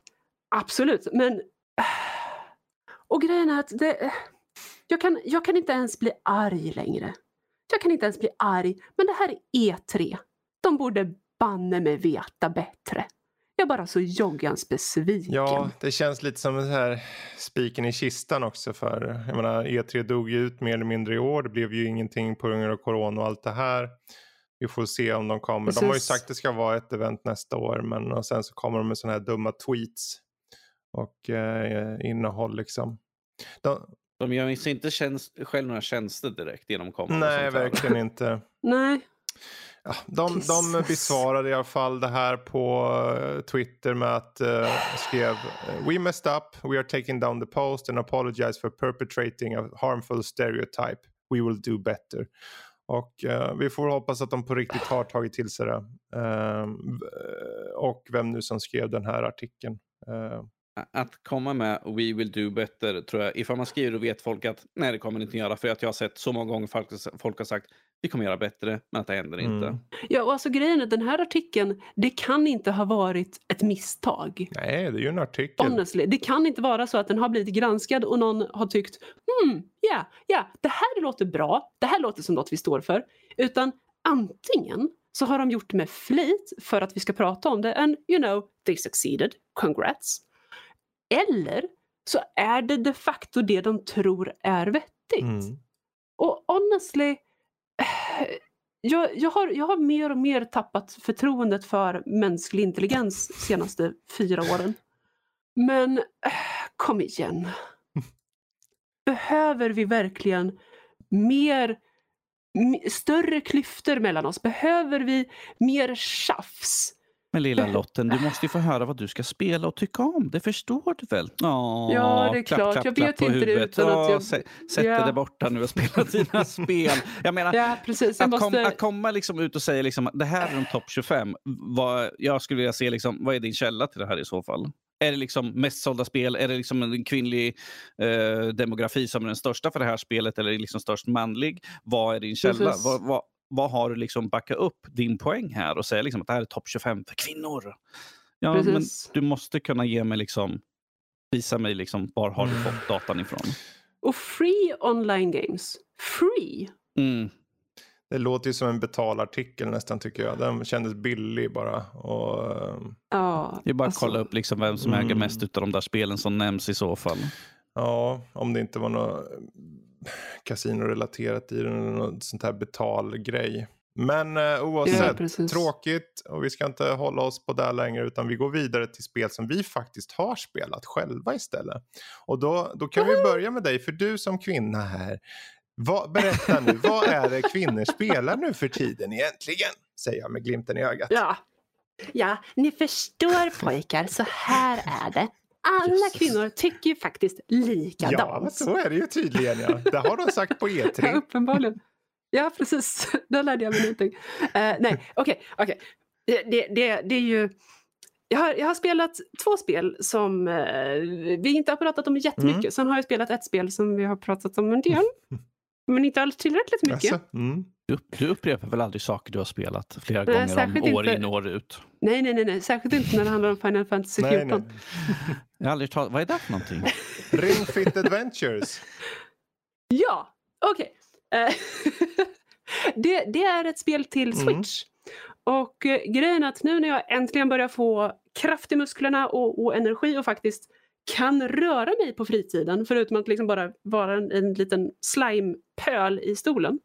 Absolut, men... Och grejen är att det... Jag kan, jag kan inte ens bli arg längre. Jag kan inte ens bli arg, men det här är E3. De borde banne mig veta bättre. Jag är bara så joggans besviken. Ja, det känns lite som den här spiken i kistan också för jag menar E3 dog ju ut mer eller mindre i år. Det blev ju ingenting på grund av corona och allt det här. Vi får se om de kommer. Precis. De har ju sagt att det ska vara ett event nästa år men och sen så kommer de med sådana här dumma tweets och eh, innehåll liksom. De, de gör sig inte tjänst, själv några tjänster direkt genom kommande. Nej, verkligen inte. Nej. Ja, de, de besvarade i alla fall det här på uh, Twitter med att uh, skrev eh, We messed up, we are taking down the post and apologize for perpetrating a harmful stereotype. We will do better. Och eh, vi får hoppas att de på riktigt har tagit till sig det. Eh, och vem nu som skrev den här artikeln. Eh. att komma med We will do better tror jag, ifall man skriver och vet folk att nej det kommer ni inte göra för att jag har sett så många gånger folk, folk har sagt vi kommer göra bättre men att det händer mm. inte. Ja och alltså grejen är den här artikeln det kan inte ha varit ett misstag. Nej det är ju en artikel. Honestly, det kan inte vara så att den har blivit granskad och någon har tyckt hmm, ja, yeah, ja, yeah, det här låter bra, det här låter som något vi står för. Utan antingen så har de gjort det med flit för att vi ska prata om det and you know, they succeeded, congrats. Eller så är det de facto det de tror är vettigt. Mm. Och honestly, jag, jag, har, jag har mer och mer tappat förtroendet för mänsklig intelligens de senaste fyra åren. Men kom igen. Behöver vi verkligen mer större klyftor mellan oss? Behöver vi mer tjafs? Men lilla Lotten, du måste ju få höra vad du ska spela och tycka om. Det förstår du väl? Åh, ja, det är klapp, klart. Klapp, jag vet inte det utan att jag... Sätt ja. dig där borta nu och spela dina spel. Jag menar, ja, precis. Jag att, måste... kom, att komma liksom ut och säga liksom, det här är de topp 25. Vad, jag skulle vilja se, liksom, vad är din källa till det här i så fall? Är det liksom mest sålda spel? Är det liksom en kvinnlig eh, demografi som är den största för det här spelet? Eller är det liksom störst manlig? Vad är din källa? Vad, vad, vad har du liksom backa upp din poäng här och säga liksom att det här är topp 25 för kvinnor? Ja, Precis. men du måste kunna ge mig liksom, visa mig liksom, var har du fått mm. datan ifrån? Och free online games. Free! Mm. Det låter ju som en betalartikel nästan tycker jag. Den kändes billig bara. Och, ehm, ja, det är bara att alltså, kolla upp liksom vem som mm. äger mest av de där spelen som nämns i så fall. Ja, om det inte var något kasinorelaterat i den eller något sånt här betalgrej. Men eh, oavsett, ja, tråkigt och vi ska inte hålla oss på det längre utan vi går vidare till spel som vi faktiskt har spelat själva istället. Och då, då kan vi börja med dig, för du som kvinna här, vad, berätta nu, vad är det kvinnor spelar nu för tiden egentligen? Säger jag med glimten i ögat. Ja, ja ni förstår pojkar, så här är det alla yes. kvinnor tycker ju faktiskt likadant. Ja, så är det ju tydligen. Ja. Det har de sagt på E3. ja, uppenbarligen. Ja, precis. Där lärde jag mig någonting. Uh, nej, okej. Okay, okay. Det, det, det, är ju... Jag har, jag har spelat två spel som uh, vi inte har pratat om jättemycket. Mm. Sen har jag spelat ett spel som vi har pratat om en del. men inte alls tillräckligt mycket. Alltså, mm. Du, du upprepar väl aldrig saker du har spelat flera nej, gånger om år in och år ut? Nej, nej, nej, nej, särskilt inte när det handlar om Final Fantasy 14. Nej, nej. Jag har aldrig talat, vad är det för någonting? Ring Fit Adventures. ja, okej. Okay. Eh, det, det, är ett spel till mm. Switch. Mm. Och uh, grejen är att nu när jag äntligen börjar få kraft i musklerna och, och energi och faktiskt kan röra mig på fritiden, förutom att liksom bara vara en, en liten slimepöl i stolen,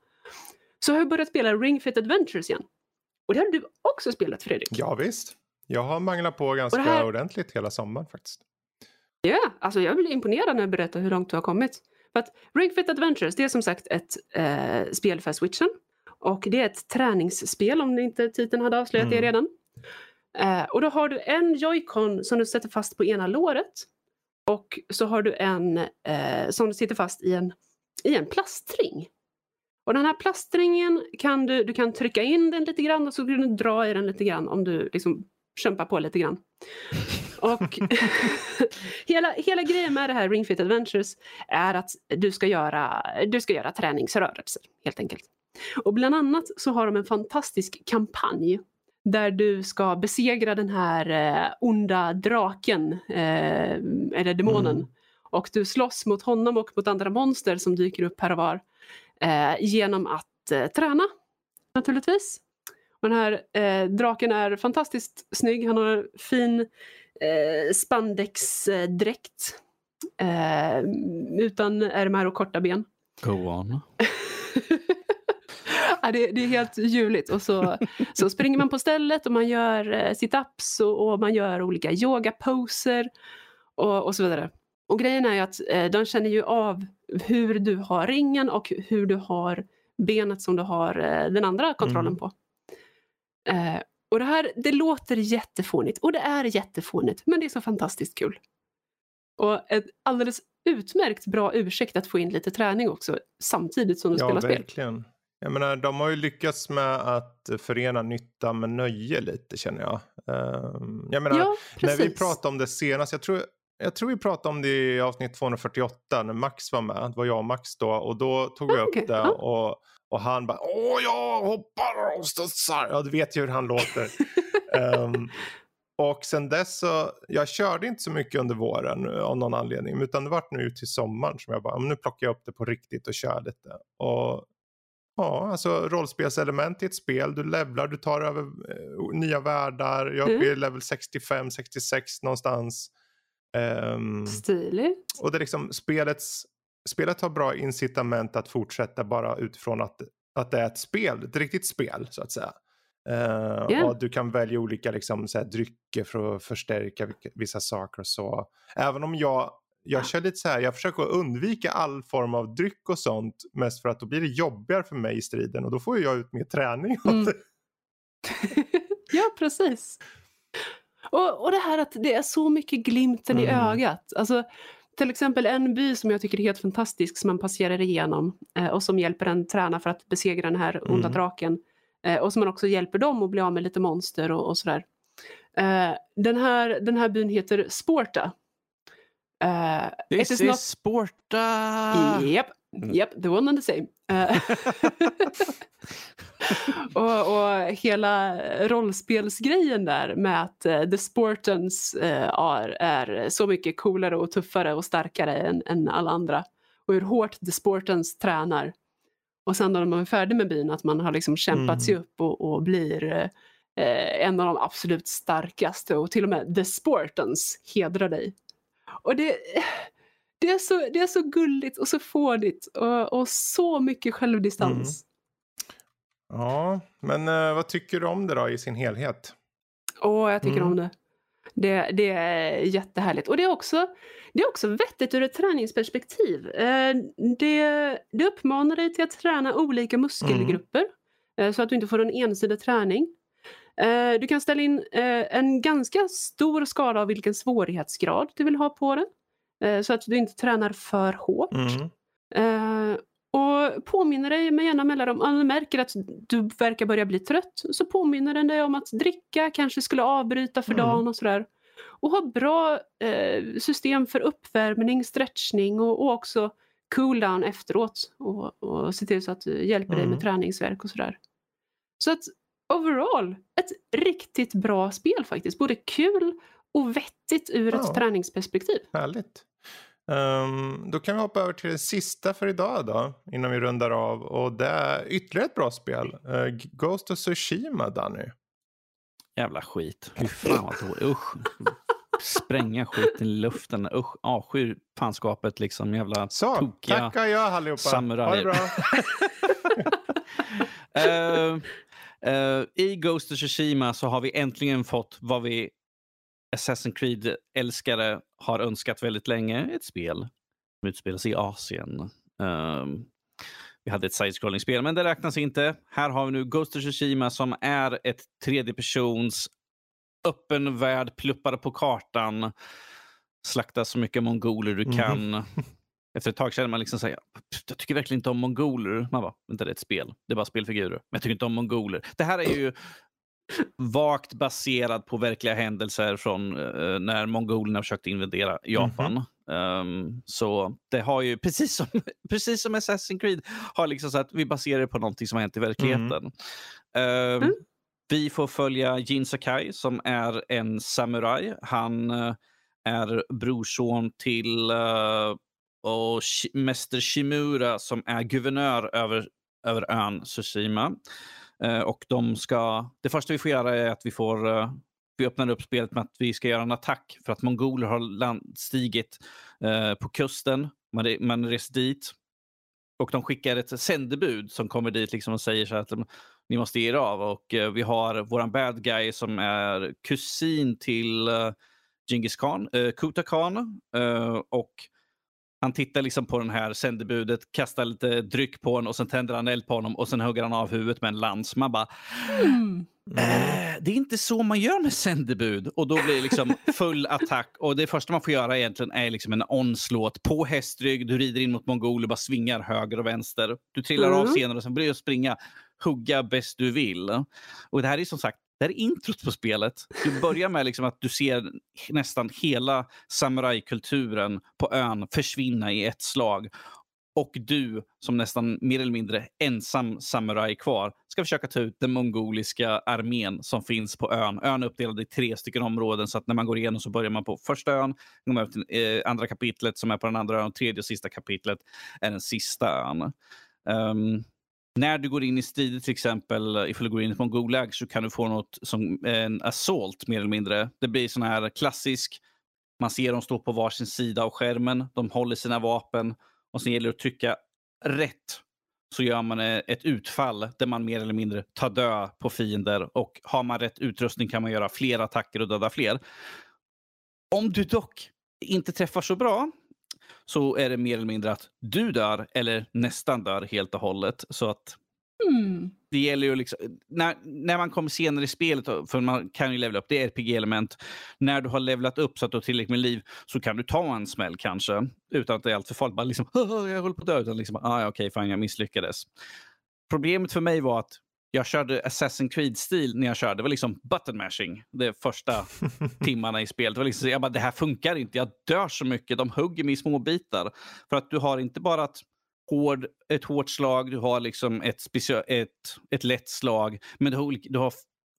så har jag börjat spela Ring Fit Adventures igen. Och det har du också spelat Fredrik? Ja, visst. Jag har manglat på ganska här... ordentligt hela sommaren faktiskt. Ja, alltså jag blir imponerad när jag berättar hur långt du har kommit. För att Ring Fit Adventures det är som sagt ett eh, spel för switchen. Och det är ett träningsspel om inte titeln hade avslöjat mm. det redan. Eh, och då har du en joycon som du sätter fast på ena låret. Och så har du en eh, som du sitter fast i en, i en plastring. Och den här plastringen kan du, du kan trycka in den lite grann och så kan du dra i den lite grann om du liksom kämpar på lite grann. Och hela, hela grejen med det här Ring Fit Adventures är att du ska göra, du ska göra träningsrörelser helt enkelt. Och bland annat så har de en fantastisk kampanj där du ska besegra den här eh, onda draken, eh, eller demonen. Mm. Och du slåss mot honom och mot andra monster som dyker upp här och var. Eh, genom att eh, träna, naturligtvis. Och den här eh, draken är fantastiskt snygg. Han har fin eh, spandexdräkt. Eh, utan ärmar och korta ben. Go on. ja, det, det, är helt ljuvligt. Och så, så springer man på stället och man gör eh, sit-ups och, och, man gör olika yogaposer och, och så vidare. Och grejen är ju att eh, de känner ju av hur du har ringen och hur du har benet som du har eh, den andra kontrollen mm. på. Eh, och det här, det låter jättefånigt och det är jättefånigt men det är så fantastiskt kul. Och ett alldeles utmärkt bra ursäkt att få in lite träning också samtidigt som du ja, spelar verkligen. spel. verkligen. Jag menar, de har ju lyckats med att förena nytta med nöje lite känner jag. Um, jag menar, ja, när vi pratade om det senast, jag tror, jag tror vi pratade om det i avsnitt 248 när Max var med. Det var jag och Max då och då tog vi okay. upp det och, och han bara åh jag hoppar och studsar. Ja du vet ju hur han låter. um, och sen dess så, jag körde inte så mycket under våren av någon anledning. Utan det var nu till sommaren som jag bara, nu plockar jag upp det på riktigt och kör lite. Och Ja, alltså rollspelselement i ett spel. Du levlar, du tar över uh, nya världar. Jag är uppe i mm. level 65, 66 någonstans. Um, Stiligt. Och det är liksom spelets, spelet har bra incitament att fortsätta bara utifrån att, att det är ett spel, ett riktigt spel så att säga. Uh, yeah. Och du kan välja olika liksom, så här, drycker för att förstärka vissa saker och så. Även om jag jag kör lite så här, jag försöker undvika all form av dryck och sånt. Mest för att då blir det jobbigare för mig i striden och då får jag ut mer träning mm. ja, precis. Och, och det här att det är så mycket glimten mm. i ögat. Alltså, till exempel en by som jag tycker är helt fantastisk som man passerar igenom eh, och som hjälper en träna för att besegra den här onda mm. draken. Eh, och som man också hjälper dem att bli av med lite monster och, och sådär. Eh, den, här, den här byn heter Sporta Uh, This is, not... Sporta! Yep, mm. yep, the one and the same. Uh, och, och, hela rollspelsgrejen där med att uh, The Sportans uh, är, är så mycket coolare och tuffare och starkare än, än alla andra. Och hur hårt The Sportans tränar. Och sen när man är färdig med byn att man har liksom kämpat mm. sig upp och, och blir en av de absolut starkaste och till och med The Sportans hedrar dig och det, det, är så, det är så gulligt och så fånigt och, och så mycket självdistans. Mm. Ja, men uh, vad tycker du om det då i sin helhet? Åh, jag tycker mm. om det. det. Det är jättehärligt. Och det är också, det är också vettigt ur ett träningsperspektiv. Eh, det, det uppmanar dig till att träna olika muskelgrupper mm. så att du inte får en ensidig träning. Eh, du kan ställa in eh, en ganska stor skala av vilken svårighetsgrad du vill ha på. Eh, så att du inte tränar för hårt. Mm. Och påminner dig med jämna mellanrum, om du märker att du verkar börja bli trött, så påminner den dig om att dricka, kanske skulle avbryta för mm. dagen och sådär. Och ha bra eh, system för uppvärmning, stretchning och, och också cooldown efteråt. Och, och se till så att du hjälper mm. dig med mm. träningsverk och sådär. Så att overall ett riktigt bra spel faktiskt. Både kul och vettigt ur ett träningsperspektiv. Härligt. Um, då kan vi hoppa över till det sista för idag då, innan vi rundar av. Och det är ytterligare ett bra spel. Uh, Ghost of Tsushima, Danny. Jävla skit. Fy fan vad dåligt. Usch. Spränga skiten i luften. Usch, avskyr fanskapet liksom. Jävla Så, tokiga tackar jag allihopa. Samurajer. Ha det bra. uh, Uh, I Ghost of Tsushima så har vi äntligen fått vad vi Assassin's Creed-älskare har önskat väldigt länge. Ett spel som utspelar sig i Asien. Um, vi hade ett side-scrolling-spel, men det räknas inte. Här har vi nu Ghost of Tsushima som är ett tredjepersons öppen värld, pluppar på kartan, slakta så mycket mongoler du mhm. kan. Mm. Efter ett tag känner man liksom säga, jag tycker verkligen inte om mongoler. Man bara, vänta det är ett spel, det är bara spelfigurer. Men jag tycker inte om mongoler. Det här är ju vagt baserad på verkliga händelser från uh, när mongolerna försökte invadera Japan. Mm -hmm. um, så det har ju, precis som, precis som Assassin's Creed, har liksom så att vi baserar det på någonting som har hänt i verkligheten. Mm. Um, mm. Vi får följa Jin Sakai som är en samuraj. Han uh, är brorson till uh, och Mäster Shimura som är guvernör över, över ön Tsushima. Eh, och de ska, det första vi får göra är att vi får eh, vi öppnar upp spelet med att vi ska göra en attack för att mongoler har landstigit eh, på kusten. Man, man reser dit och de skickar ett sändebud som kommer dit liksom och säger så att ni måste ge er av. Och vi har våran bad guy som är kusin till Genghis Khan, Kuta Khan. och han tittar liksom på den här sändebudet, kastar lite dryck på honom och sen tänder han eld på honom och sen hugger han av huvudet med en lans. Man bara, mm. äh, det är inte så man gör med sändebud. Och då blir det liksom full attack. Och det första man får göra egentligen är liksom en onslåt på hästrygg. Du rider in mot mongoler, bara svingar höger och vänster. Du trillar mm. av senare och sen börjar du springa, hugga bäst du vill. Och det här är som sagt det här är introt på spelet. Du börjar med liksom att du ser nästan hela samurajkulturen på ön försvinna i ett slag. Och du, som nästan mer eller mindre ensam samuraj kvar, ska försöka ta ut den mongoliska armén som finns på ön. Ön är uppdelad i tre stycken områden, så att när man går igenom så börjar man på första ön, går man till eh, andra kapitlet som är på den andra ön, och tredje och sista kapitlet är den sista ön. Um, när du går in i strider till exempel, eh, ifall du går in i ett mongoläge så kan du få något som eh, en assault mer eller mindre. Det blir sån här klassisk, man ser dem stå på varsin sida av skärmen, de håller sina vapen och sen gäller det att trycka rätt så gör man eh, ett utfall där man mer eller mindre tar död på fiender och har man rätt utrustning kan man göra fler attacker och döda fler. Om du dock inte träffar så bra så är det mer eller mindre att du dör eller nästan dör helt och hållet. Så att mm. det gäller ju liksom, när, när man kommer senare i spelet, för man kan ju levela upp, det är RPG-element. När du har levlat upp så att du har tillräckligt med liv så kan du ta en smäll kanske. Utan att det är alltför farligt. Bara liksom, jag håller på att dö. Utan liksom, ah, okej, okay, fine, jag misslyckades. Problemet för mig var att jag körde Assassin's Creed-stil när jag körde. Det var liksom button mashing de första timmarna i spelet. Det, var liksom, jag bara, det här funkar inte. Jag dör så mycket. De hugger mig i små bitar. För att du har inte bara ett, hård, ett hårt slag, du har liksom ett, ett, ett lätt slag. Men du har, olika, du har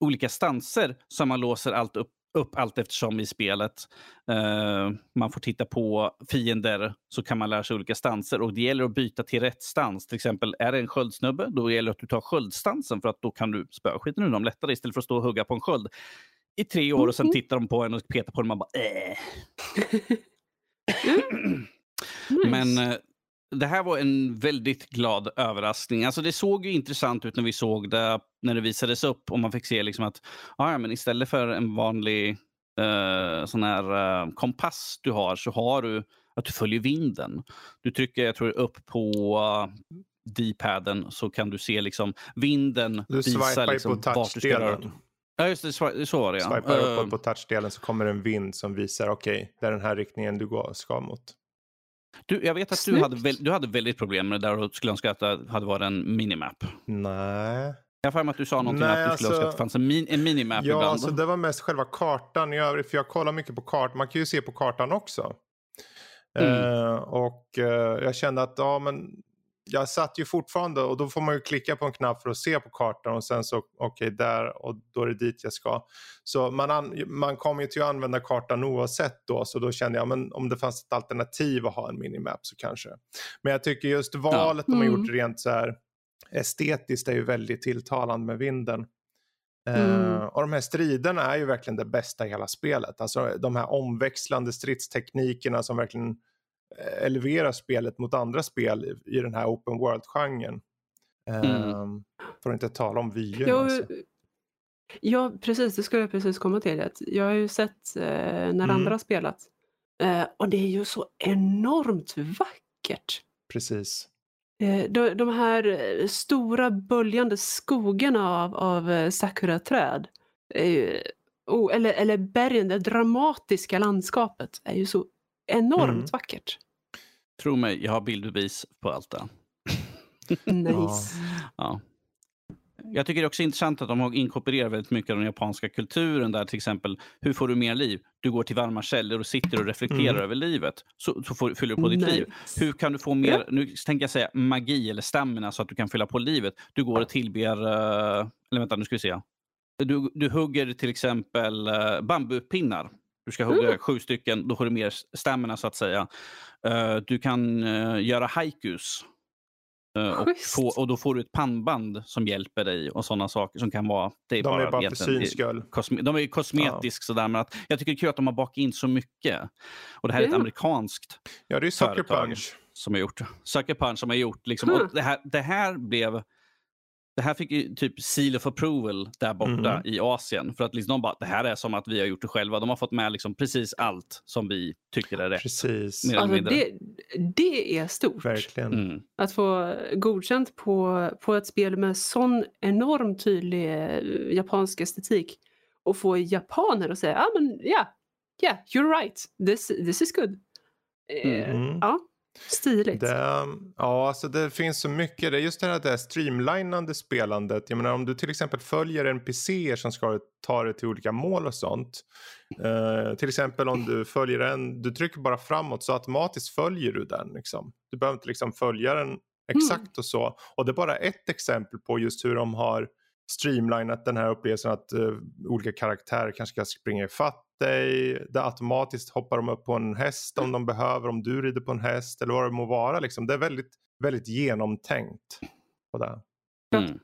olika stanser som man låser allt upp upp allt eftersom i spelet. Uh, man får titta på fiender så kan man lära sig olika stanser och det gäller att byta till rätt stans. Till exempel är det en sköldsnubbe, då gäller det att du tar sköldstansen för att då kan du spöa skiten ur dem lättare istället för att stå och hugga på en sköld i tre år och sen mm-hmm. tittar de på en och petar på den och man bara äh. nice. Men uh, det här var en väldigt glad överraskning. Alltså det såg ju intressant ut när vi såg det, när det visades upp och man fick se liksom att ja, men istället för en vanlig uh, sån här uh, kompass du har så har du att du följer vinden. Du trycker jag tror, upp på uh, D-paden så kan du se liksom vinden du visa liksom, på vart du ska röra Ja, just det. Så var det. Ja. Swipar uppåt ehm. på touchdelen så kommer en vind som visar okej, okay, det är den här riktningen du ska mot. Du, jag vet att du hade, väl, du hade väldigt problem med det där och skulle önska att det hade varit en minimap. Nej. Jag har att du sa någonting Nej, att du skulle alltså, önska att det fanns en, min, en minimap ja, ibland. Ja, alltså, det var mest själva kartan i övrigt. För jag kollar mycket på kartan. Man kan ju se på kartan också. Mm. Uh, och uh, jag kände att ja, men jag satt ju fortfarande och då får man ju klicka på en knapp för att se på kartan och sen så okej okay, där och då är det dit jag ska. Så man, an, man kommer ju till att använda kartan oavsett då så då kände jag men om det fanns ett alternativ att ha en minimap så kanske. Men jag tycker just valet ja. mm. de har gjort rent så här estetiskt är ju väldigt tilltalande med vinden. Mm. Uh, och de här striderna är ju verkligen det bästa i hela spelet. Alltså de här omväxlande stridsteknikerna som verkligen Eh, elevera spelet mot andra spel i, den här open world-genren. Mm. Um, för att inte tala om vyerna. Ja, alltså. ja, precis. Det skulle jag precis komma till. Jag har ju sett eh, när mm. andra har spelat. Eh, och det är ju så enormt vackert. Precis. Eh, de, de här eh, stora böljande skogarna av, av eh, sakuraträd, oh, eller, eller bergen, det dramatiska landskapet är ju så enormt mm. vackert. Tro mig, jag har bildbevis på allt det. nice. ja jag tycker det är också intressant att de har inkorporerat väldigt mycket av den japanska kulturen. Där till exempel, hur får du mer liv? Du går till varma källor och sitter och reflekterar mm. över livet. Så, så får, fyller du på ditt nice. liv. Hur kan du få mer, nu tänker jag säga magi eller stamina så att du kan fylla på livet. Du går och tillber, uh, eller vänta nu ska vi se. Du, du hugger till exempel uh, bambupinnar. Du ska hugga mm. sju stycken, då får du mer stamina så att säga. Uh, du kan göra haikus. Eh, och, få, och, då får du ett pannband som hjälper dig och sådana saker som kan vara... Det är de bara är bara för syns skull. de är kosmetiskt ja. sådär, men att, jag tycker det är kul att de har bakat in så mycket. Och det här är ett amerikanskt Ja, det är Sucker Punch. Som har gjort. Sucker Punch som har gjort. Liksom, mm. det, här, det här blev det här fick ju typ seal of approval där borta mm. i Asien. För att liksom de bara, det här är som att vi har gjort det själva. De har fått med liksom precis allt som vi tycker är rätt. Precis. Alltså det, det är stort. Verkligen. Mm. Att få godkänt på, på ett spel med sån enormt tydlig eh, japansk estetik. Och få japaner att säga, ja ah, men ja, yeah, yeah, you're right, this, this is good. Eh, mm. Ja. Stiligt. Det, ja, alltså det finns så mycket. Det är just det här, det här streamlinande spelandet. Jag menar om du till exempel följer NPCer som ska ta dig till olika mål och sånt. Uh, till exempel om du följer en, du trycker bara framåt så automatiskt följer du den. Liksom. Du behöver inte liksom följa den exakt mm. och så. Och det är bara ett exempel på just hur de har streamlinat den här upplevelsen att uh, olika karaktärer kanske ska springa ifatt dig. Det automatiskt hoppar de upp på en häst om de behöver, om du rider på en häst eller vad det må vara. Liksom. Det är väldigt, väldigt genomtänkt. På det. Mm.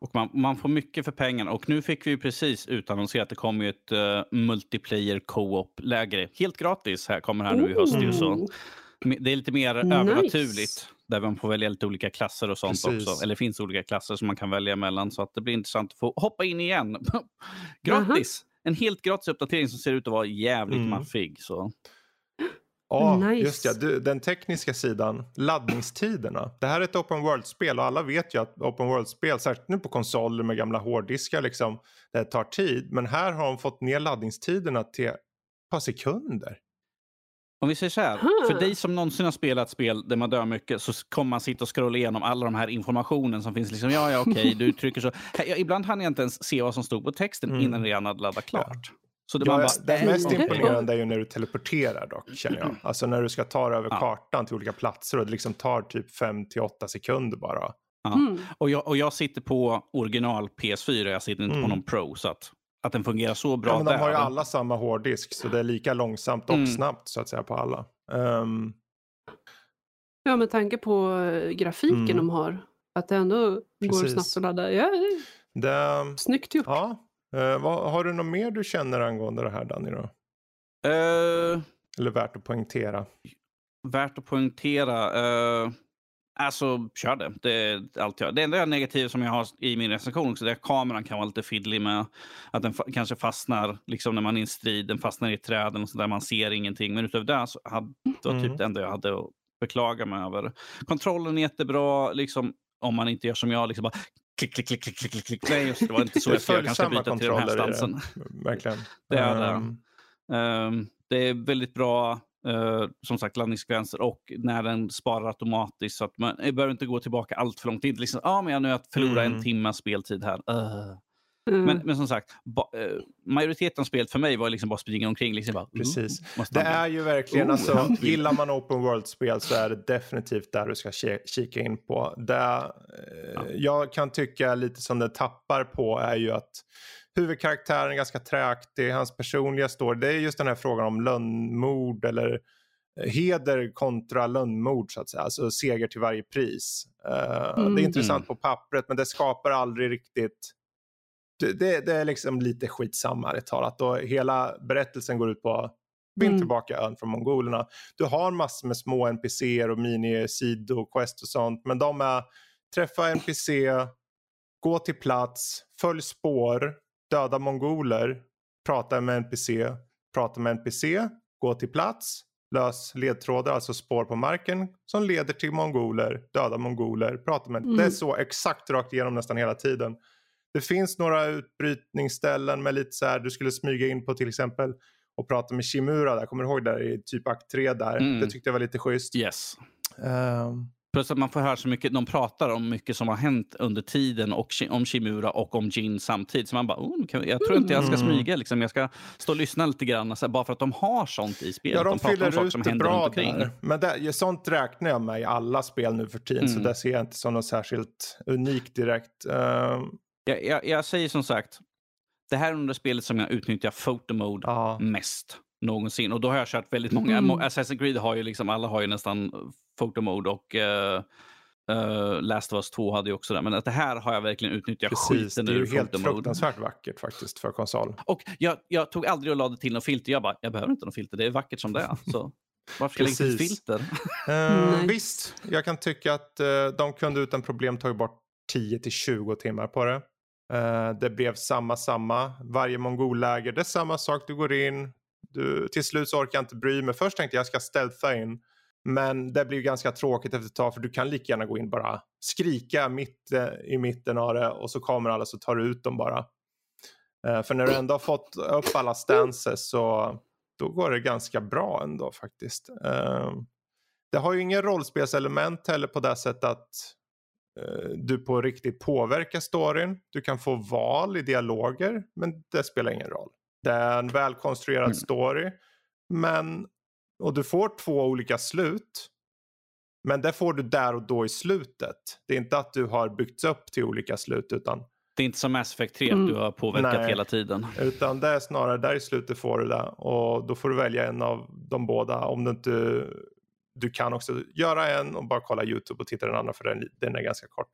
Och man, man, får mycket för pengarna. Och nu fick vi precis utannonserat att det kommer ett uh, multiplayer co-op-läger. Helt gratis här kommer här nu i höst. Så. Det är lite mer nice. övernaturligt. Där man får välja lite olika klasser och sånt precis. också. Eller det finns olika klasser som man kan välja mellan. Så att det blir intressant att få hoppa in igen. gratis! En helt gratis uppdatering som ser ut att vara jävligt mm. maffig. Så. Ja, nice. just ja. Du, den tekniska sidan, laddningstiderna. Det här är ett open world-spel och alla vet ju att open world-spel, särskilt nu på konsoler med gamla hårddiskar, liksom, det tar tid. Men här har de fått ner laddningstiderna till ett par sekunder. Om vi säger så här, huh. för dig som någonsin har spelat spel där man dör mycket så kommer man sitta och scrolla igenom alla de här informationen som finns. Liksom, ja, ja, okej, okay, du trycker så. Ja, ibland hann jag inte ens se vad som stod på texten mm. innan jag hade laddat klart. Så det, ja, bara, det mest okay. imponerande är ju när du teleporterar dock, känner jag. Alltså när du ska ta dig över ja. kartan till olika platser och det liksom tar typ 5 till 8 sekunder bara. Ja. Mm. Och, jag, och jag sitter på original PS4, jag sitter inte mm. på någon Pro. Så att att den fungerar så bra ja, men De där. har ju alla samma hårddisk så det är lika långsamt och mm. snabbt så att säga på alla. Um... Ja med tanke på eh, grafiken mm. de har. Att det ändå Precis. går snabbt att ladda. Ja, det... Snyggt gjort. Ja. Uh, vad, har du något mer du känner angående det här Danny? Då? Uh... Eller värt att poängtera? Värt att poängtera? Uh... Alltså, kör det. Det är allt jag Det enda negativa som jag har i min recension är att kameran kan vara lite fiddlig med att den fa kanske fastnar liksom när man är i en strid. Den fastnar i ett träd och där man ser ingenting. Men utöver det så hade, det var typ mm. det enda jag hade att beklaga mig över. Kontrollen är jättebra, liksom, om man inte gör som jag. Liksom bara, klick, klick, klick, klick, klick, klick. Nej, just det var inte så. jag ska kanske byta till den här stansen. Verkligen. det är det. Um, det är väldigt bra Uh, som sagt laddningssekvenser och när den sparar automatiskt så att man behöver inte gå tillbaka allt för långt. Inte liksom, ah, men jag nu har förlorat mm. en timmas speltid här. Uh. Mm. Men, men som sagt, ba, uh, majoriteten av spelet för mig var liksom bara springa omkring. Liksom bara, Precis. det är ju verkligen, oh, alltså, gillar man open world-spel så är det definitivt där du ska kika in på. Det ja. jag kan tycka lite som det tappar på är ju att huvudkaraktären är ganska träaktig, hans personliga story. Det är just den här frågan om lönnmord eller eh, heder kontra lönnmord så att säga. Alltså seger till varje pris. Uh, mm. Det är intressant på pappret men det skapar aldrig riktigt det, det, det är liksom lite skitsamma talat och hela berättelsen går ut på Vinn mm. tillbaka ön från mongolerna. Du har massor med små NPCer och mini-sido-quest och sånt men de är träffa NPC, gå till plats, följ spår, döda mongoler, prata med NPC, prata med NPC, gå till plats, lös ledtrådar, alltså spår på marken som leder till mongoler, döda mongoler, prata med. Mm. Det är så exakt rakt igenom nästan hela tiden. Det finns några utbrytningsställen med lite så här, du skulle smyga in på till exempel och prata med Shimura där, kommer du ihåg där i typ akt 3 där? Mm. Det tyckte jag var lite schysst. Yes. Um, Plus att man får höra så mycket, de pratar om mycket som har hänt under tiden och om Shimura och om Jin samtidigt. Så man bara, oh, jag tror inte jag ska mm. smyga, liksom. jag ska stå och lyssna lite grann. Så bara för att de har sånt i spelet. Ja, de, de fyller ut det bra där. Men det, sånt räknar jag med i alla spel nu för tiden. Mm. Så det ser jag inte som något särskilt unikt direkt. Uh... Jag, jag, jag, säger som sagt, det här är under spelet som jag utnyttjar photo mode ja. mest någonsin. Och då har jag kört väldigt många. Mm. Assassin's Creed har ju liksom, alla har ju nästan photo mode och uh, uh, Last of Us 2 hade ju också det. Men att det här har jag verkligen utnyttjat Precis, skiten ur Det är ju helt fruktansvärt vackert faktiskt för konsol. Och jag, jag tog aldrig och lade till något filter. Jag bara, jag behöver inte något filter. Det är vackert som det är. Så. Varför ska till filter? uh, visst, jag kan tycka att uh, de kunde utan problem tagit bort 10 till 20 timmar på det. Uh, det blev samma, samma. Varje mongolläger, det är samma sak. Du går in, du, till slut så orkar jag inte bry mig. Först tänkte jag jag ska stealtha in. Men det blir ganska tråkigt efter ett tag för du kan lika gärna gå in bara skrika mitt eh, i mitten av det och så kommer alla så tar du ut dem bara. Eh, för när du ändå har fått upp alla stances så då går det ganska bra ändå faktiskt. Ehm, det har ju ingen rollspelselement heller på det sättet att eh, du på riktigt påverkar storyn. Du kan få val i dialoger men det spelar ingen roll. Det är en välkonstruerad mm. story. Men, och du får två olika slut. Men det får du där och då i slutet. Det är inte att du har byggts upp till olika slut utan det är inte som Mass Effect 3 mm. du har påverkat Nej, hela tiden. Utan det är snarare där i slutet får du det. Och då får du välja en av de båda. Om du inte... Du kan också göra en och bara kolla YouTube och titta den andra för den, den är ganska kort.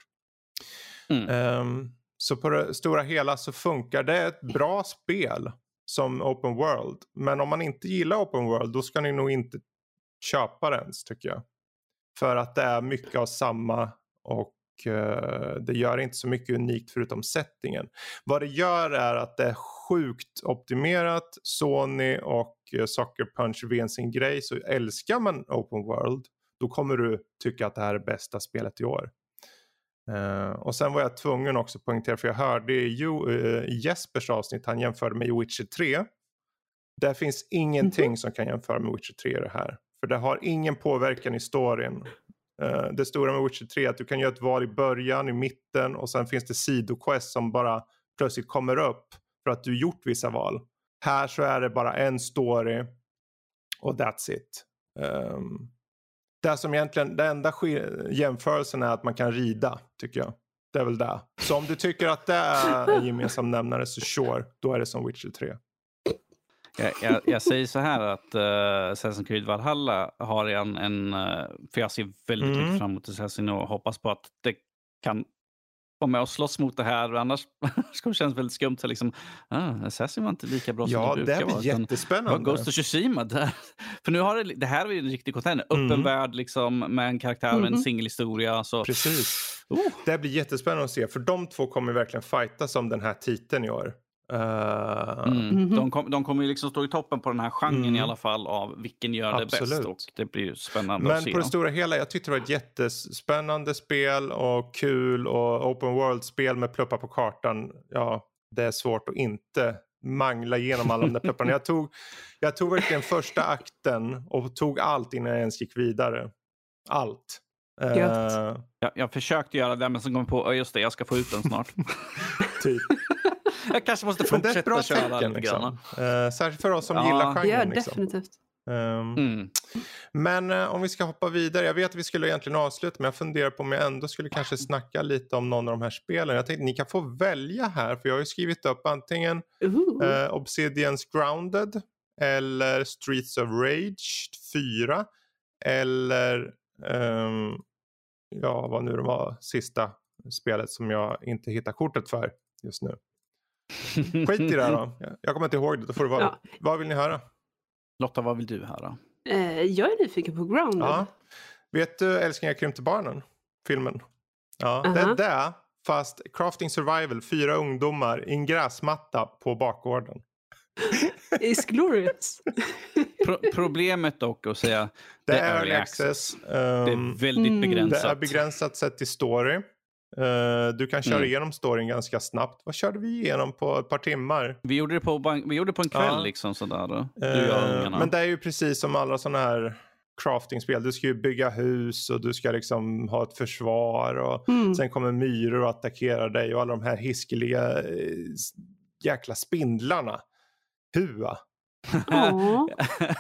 Mm. Um, så på det stora hela så funkar det ett bra spel som open world. Men om man inte gillar open world då ska ni nog inte köpa det ens tycker jag. För att det är mycket av samma och uh, det gör inte så mycket unikt förutom settingen. Vad det gör är att det är sjukt optimerat. Sony och uh, Sucker Punch ven sin grej. Så älskar man open world då kommer du tycka att det här är bästa spelet i år. Uh, och sen var jag tvungen också poängtera, för jag hörde i uh, Jespers avsnitt, han jämförde med Witcher 3. Det finns ingenting mm -hmm. som kan jämföra med Witcher 3 i det här. För det har ingen påverkan i storyn. Uh, det stora med Witcher 3 är att du kan göra ett val i början, i mitten och sen finns det sidoquest som bara plötsligt kommer upp för att du gjort vissa val. Här så är det bara en story och that's it. Um, det som egentligen, det enda jämförelsen är att man kan rida, tycker jag. Det är väl det. Så om du tycker att det är en gemensam nämnare så sure, då är det som Witcher 3. Jag, jag, jag, säger så här att uh, Assassin's Creed Valhalla har en, en uh, för jag ser väldigt mm. mycket fram emot Assassin och hoppas på att det kan vara med och slåss mot det här. Annars skulle det kännas väldigt skumt. Så liksom, ah, Assassin var inte lika bra ja, som det brukar vara. Ja, det blir jättespännande. Ghost of Tsushima där. För nu har det, det här är en riktig container. Mm. Öppen värld liksom, med en karaktär mm. med en mhm. singelhistoria. Så. Precis. Oh. Det blir jättespännande att se. För de två kommer verkligen fightas om den här titeln i år. Uh... Mm. -hmm. De, kom, de kommer ju liksom stå i toppen på den här genren mm. i alla fall av vilken gör Absolut. det bäst. Och det blir ju spännande Men att se. Men på det stora hela, jag tyckte det var ett jättespännande spel och kul och open world-spel med pluppar på kartan. Ja, det är svårt att inte mangla igenom alla de där plupparna. Jag tog, jag tog verkligen första akten och tog allt innan jag ens gick vidare. Allt. Uh... Jag, jag försökte göra det men så kom jag på, just det, jag ska få ut den snart. typ. Jag kanske måste fortsätta köra tecken, liksom. Uh, särskilt för oss som ja. gillar genren. Ja, liksom. definitivt. Um, mm. Men uh, om vi ska hoppa vidare. Jag vet att vi skulle egentligen avsluta men jag funderar på om jag ändå skulle kanske snacka lite om någon av de här spelen. Jag tänkte ni kan få välja här för jag har ju skrivit upp antingen uh, Obsidians Grounded eller Streets of Rage 4 eller um, ja vad nu det var sista spelet som jag inte hittar kortet för just nu. Skit i det här då. Jag kommer inte ihåg det. Då får det vara. Ja. Vad vill ni höra? Lotta, vad vill du höra? Eh, jag är nyfiken på Grounded. Ja. Vet du Älsklingar krympte barnen? Filmen. Ja, uh -huh. det är det. Fast Crafting Survival, fyra ungdomar i en gräsmatta på bakgården. Is glorious. Pro problemet dock att säga det, det är early access. access. Um, det är ehm, väldigt begränsat. Det är begränsat sett till story. Uh, du kan köra mm. igenom storyn ganska snabbt. Vad körde vi igenom på ett par timmar? Vi gjorde det på, vi gjorde det på en kväll. Ja. liksom sådär. Uh, men det är ju precis som alla sådana här craftingspel. Du ska ju bygga hus och du ska liksom ha ett försvar och mm. sen kommer myror och attackerar dig och alla de här hiskeliga eh, jäkla spindlarna. Hua.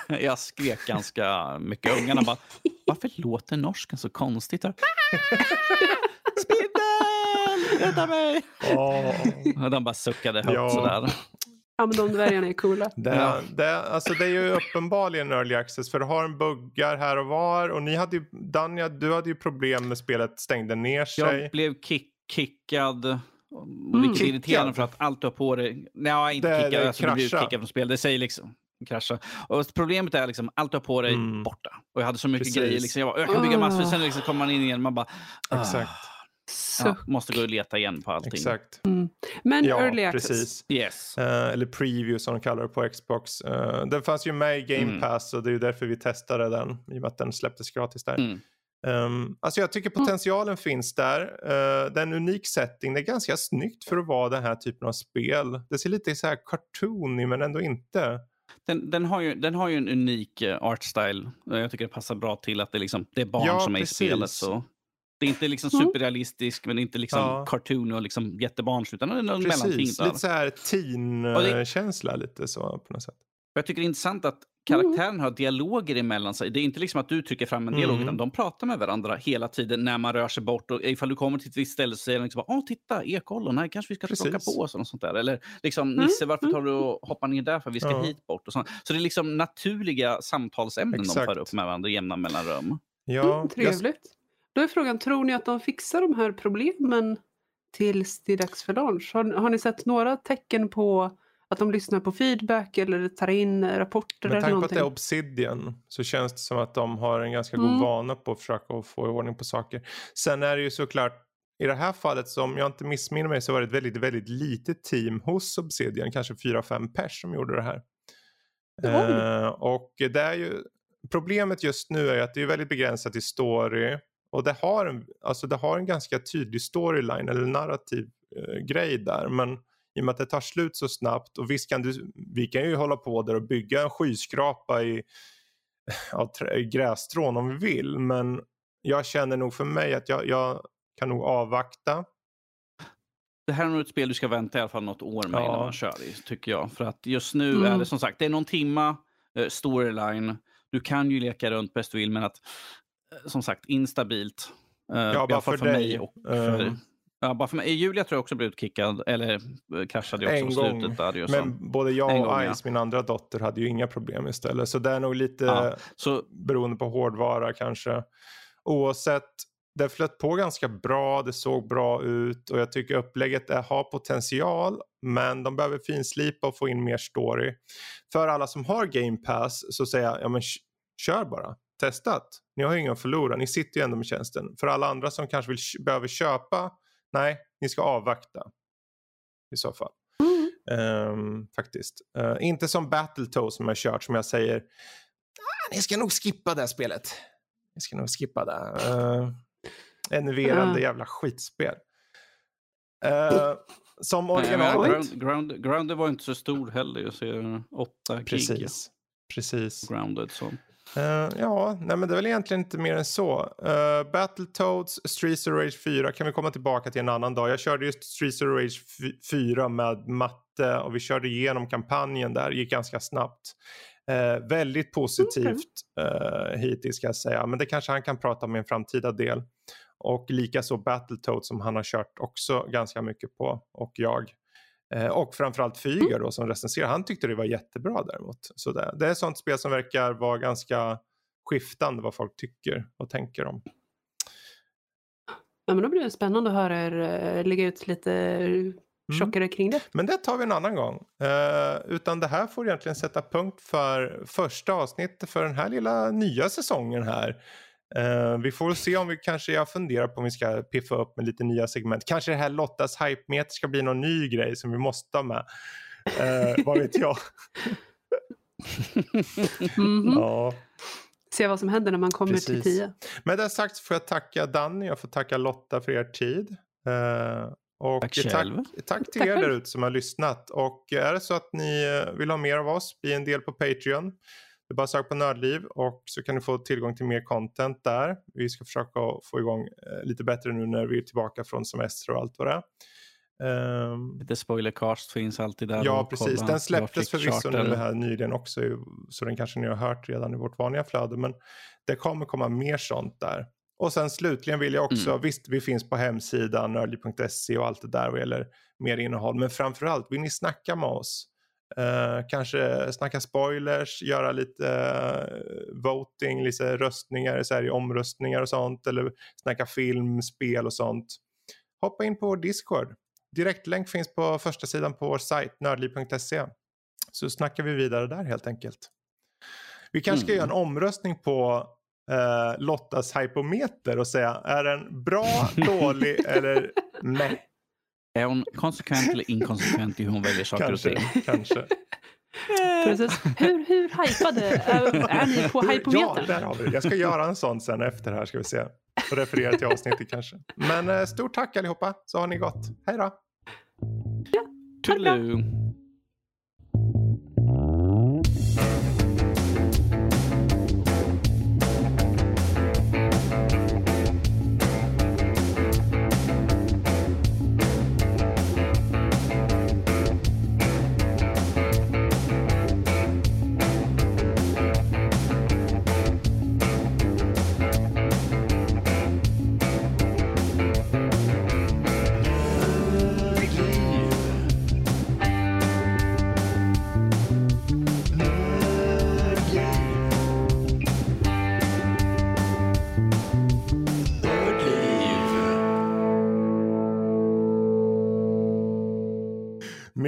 jag skrek ganska mycket. Ungarna bara, varför låter norsken så konstigt? Rädda mig! Oh. De bara suckade högt ja. sådär. Ja, men de dvärgarna är coola. Det, ja. det, alltså det är ju uppenbarligen early access för du har en buggar här och var och ni hade ju, Danja, du hade ju problem med spelet stängde ner sig. Jag blev kick, kickad. Mm. Vilket är irriterande för att allt du har på dig... Nej, inte det, kickad, det alltså, du blir kickad från spel. Det säger liksom krascha. Och problemet är liksom allt du har på dig mm. borta. Och jag hade så mycket Precis. grejer. Liksom, jag, bara, jag kan bygga massor. Sen liksom kommer man in igen man bara... Exakt. Ja, måste gå och leta igen på allting. Exakt. Mm. Men ja, early access. Precis. Yes. Uh, eller preview som de kallar det på Xbox. Uh, den fanns ju med i Game mm. Pass och det är ju därför vi testade den. I och med att den släpptes gratis där. Mm. Um, alltså jag tycker potentialen mm. finns där. Uh, det är en unik setting. Det är ganska snyggt för att vara den här typen av spel. Det ser lite så här cartoony men ändå inte. Den, den, har ju, den har ju en unik art style. Jag tycker det passar bra till att det, liksom, det är barn ja, som är precis. i spelet. Så. Det är inte liksom mm. superrealistisk, men inte liksom ja. cartoon och liksom jättebarnsligt, utan det är någon Precis, lite så här teen-känsla lite så på något sätt. Jag tycker det är intressant att karaktären mm. har dialoger emellan sig. Det är inte liksom att du trycker fram en dialog, mm. utan de pratar med varandra hela tiden när man rör sig bort. Och ifall du kommer till ett visst ställe så säger de liksom, åh titta, ekollon, här kanske vi ska plocka på oss. Och sånt där. Eller liksom, mm. Nisse, varför tar du och hoppar ner där för vi ska ja. hit bort? Och sånt. Så det är liksom naturliga samtalsämnen Exakt. de för upp med varandra i jämna mellanrum. Ja, mm, trevligt. Då är frågan, tror ni att de fixar de här problemen tills det är dags för launch? Har, har ni sett några tecken på att de lyssnar på feedback eller tar in rapporter? Med tanke på att det är Obsidian så känns det som att de har en ganska mm. god vana på att försöka få i ordning på saker. Sen är det ju såklart i det här fallet, som jag inte missminner mig, så var det ett väldigt, väldigt litet team hos Obsidian, kanske 4-5 pers som gjorde det här. Uh, och det är ju, problemet just nu är att det är väldigt begränsat i story och det har en, alltså det har en ganska tydlig storyline eller narrativ eh, grej där. Men i och med att det tar slut så snabbt och visst kan du, vi kan ju hålla på där och bygga en skyskrapa i ja, grässtrån om vi vill. Men jag känner nog för mig att jag, jag kan nog avvakta. Det här är nog ett spel du ska vänta i alla fall något år med ja. innan man kör i, tycker jag. För att just nu mm. är det som sagt, det är någon timma eh, storyline. Du kan ju leka runt bäst du vill, men att som sagt instabilt. Uh, ja, bara för, för dig. Och för, uh. Ja, bara för mig. Julia tror jag också blivit kickad, eller kraschade ju också en på slutet. Där, Men både jag och gång, Ice, ja. min andra dotter, hade ju inga problem istället. Så det är nog lite ja, så... beroende på hårdvara kanske. Oavsett, det flöt på ganska bra, det såg bra ut och jag tycker upplägget är, har potential. Men de behöver finslipa och få in mer story. För alla som har Game Pass så säger jag, ja men kör bara testat. Ni har ju inga att förlora, ni sitter ju ändå med tjänsten. För alla andra som kanske vill, behöver köpa, nej, ni ska avvakta. I så fall. Mm. Um, faktiskt. Uh, inte som Battletoads som jag kört som jag säger, ah, ni ska nog skippa det spelet. Ni ska nog skippa det. Uh, enerverande uh. jävla skitspel. Uh, som originalet. Ground, ground, grounded var inte så stor heller. Jag ser åtta Precis. Precis. Grounded så. Uh, ja, nej men det är väl egentligen inte mer än så. Uh, Battletoads, Streets of Rage 4 kan vi komma tillbaka till en annan dag. Jag körde just Streets of Rage 4 med matte och vi körde igenom kampanjen där, gick ganska snabbt. Uh, väldigt positivt uh, hittills ska jag säga, men det kanske han kan prata om i en framtida del. Och likaså Battletoads som han har kört också ganska mycket på och jag. Eh, och framförallt Fyger mm. då som recenserar, han tyckte det var jättebra däremot. Så det, det är ett sånt spel som verkar vara ganska skiftande vad folk tycker och tänker om. Ja men då blir det spännande att höra er eh, lägga ut lite tjockare mm. kring det. Men det tar vi en annan gång. Uh, utan det här får egentligen sätta punkt för första avsnittet för den här lilla nya säsongen här. Uh, vi får se om vi kanske, jag funderar på om vi ska piffa upp med lite nya segment. Kanske det här Lottas hype-meter ska bli någon ny grej som vi måste ha med. Uh, vad vet jag. mm -hmm. ja. Se vad som händer när man kommer Precis. till 10. Med det sagt får jag tacka Danny och får tacka Lotta för er tid. Uh, och tack, tack, tack till er där ute som har lyssnat. Och är det så att ni vill ha mer av oss, bli en del på Patreon. Det är bara söka på Nördliv och så kan ni få tillgång till mer content där. Vi ska försöka få igång eh, lite bättre nu när vi är tillbaka från semester och allt vad det är. Um, Lite spoilercast finns alltid där. Ja, precis. Den släpptes förvisso nu här nyligen också, så den kanske ni har hört redan i vårt vanliga flöde. Men det kommer komma mer sånt där. Och sen slutligen vill jag också, mm. visst vi finns på hemsidan nördliv.se och allt det där vad gäller mer innehåll. Men framförallt, vill ni snacka med oss? Uh, kanske snacka spoilers, göra lite uh, voting, lite röstningar så här, i omröstningar och sånt. Eller snacka film, spel och sånt. Hoppa in på vår Discord. Direktlänk finns på första sidan på vår sajt nördliv.se. Så snackar vi vidare där helt enkelt. Vi kanske ska mm. göra en omröstning på eh, Lottas hypometer och säga är den bra, dålig eller nej? Är hon konsekvent eller inkonsekvent i hur hon väljer saker kanske, och ting? Kanske. Precis. Hur, hur hypade är, ni på hypometern? Ja, där har vi Jag ska göra en sån sen efter här ska vi se. Och referera till avsnittet kanske. Men eh, stort tack allihopa så har ni gott. Hej då! Ja, Toodaloo!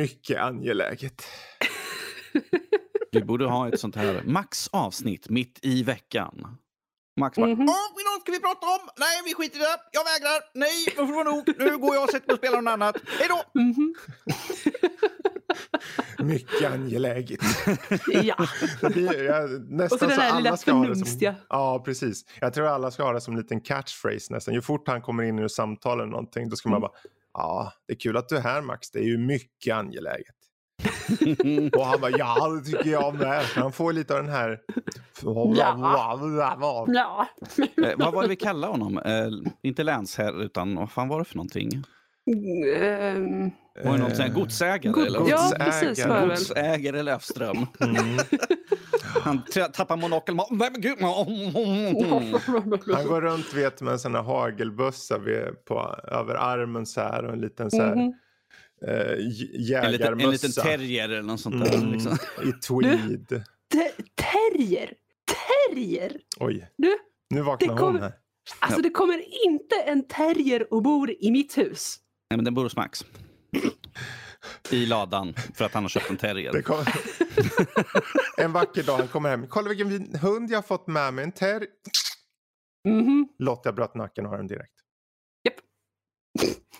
Mycket angeläget. Vi borde ha ett sånt här Max-avsnitt mitt i veckan. Max bara, mm -hmm. Åh, ska vi prata om? Nej, vi skiter i det. Jag vägrar. Nej, nu får det nog. Nu går jag och sätter mig och spelar något annat. Hej då! Mm -hmm. Mycket angeläget. ja. jag, nästan och så den där lilla förnumstiga. Ja, precis. Jag tror alla ska ha det som en liten catchphrase nästan. Ju fort han kommer in i samtal eller någonting, då ska man mm. bara Ja, det är kul att du är här Max. Det är ju mycket angeläget. och han bara, ja det tycker jag med. Han får lite av den här... Ja. ja. eh, vad var det vi kallade honom? Eh, inte länsherre, utan vad fan var det för någonting? Um, var det någon sån godsägare? God, eller? Ja, precis. Godsägare Löfström. Mm. Han tappar monokeln. Han går runt vet med en sån här hagelbössa på, över armen så här och en liten så här. Mm. Uh, jägarmössa. En liten, en liten terrier eller något sånt där. Mm, liksom. I tweed. Du, terrier? Terrier? Oj. Du, nu vaknar hon här. Alltså det kommer inte en terrier och bor i mitt hus. Nej men den bor hos Max. I ladan för att han har köpt en terrier. Kommer... en vacker dag han kommer hem. Kolla vilken hund jag har fått med mig. En terrier. Mm -hmm. Lotta bröt nacken och har den direkt. Yep.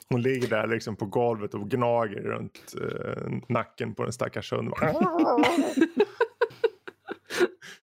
Hon ligger där liksom på golvet och gnager runt uh, nacken på den stackars hunden.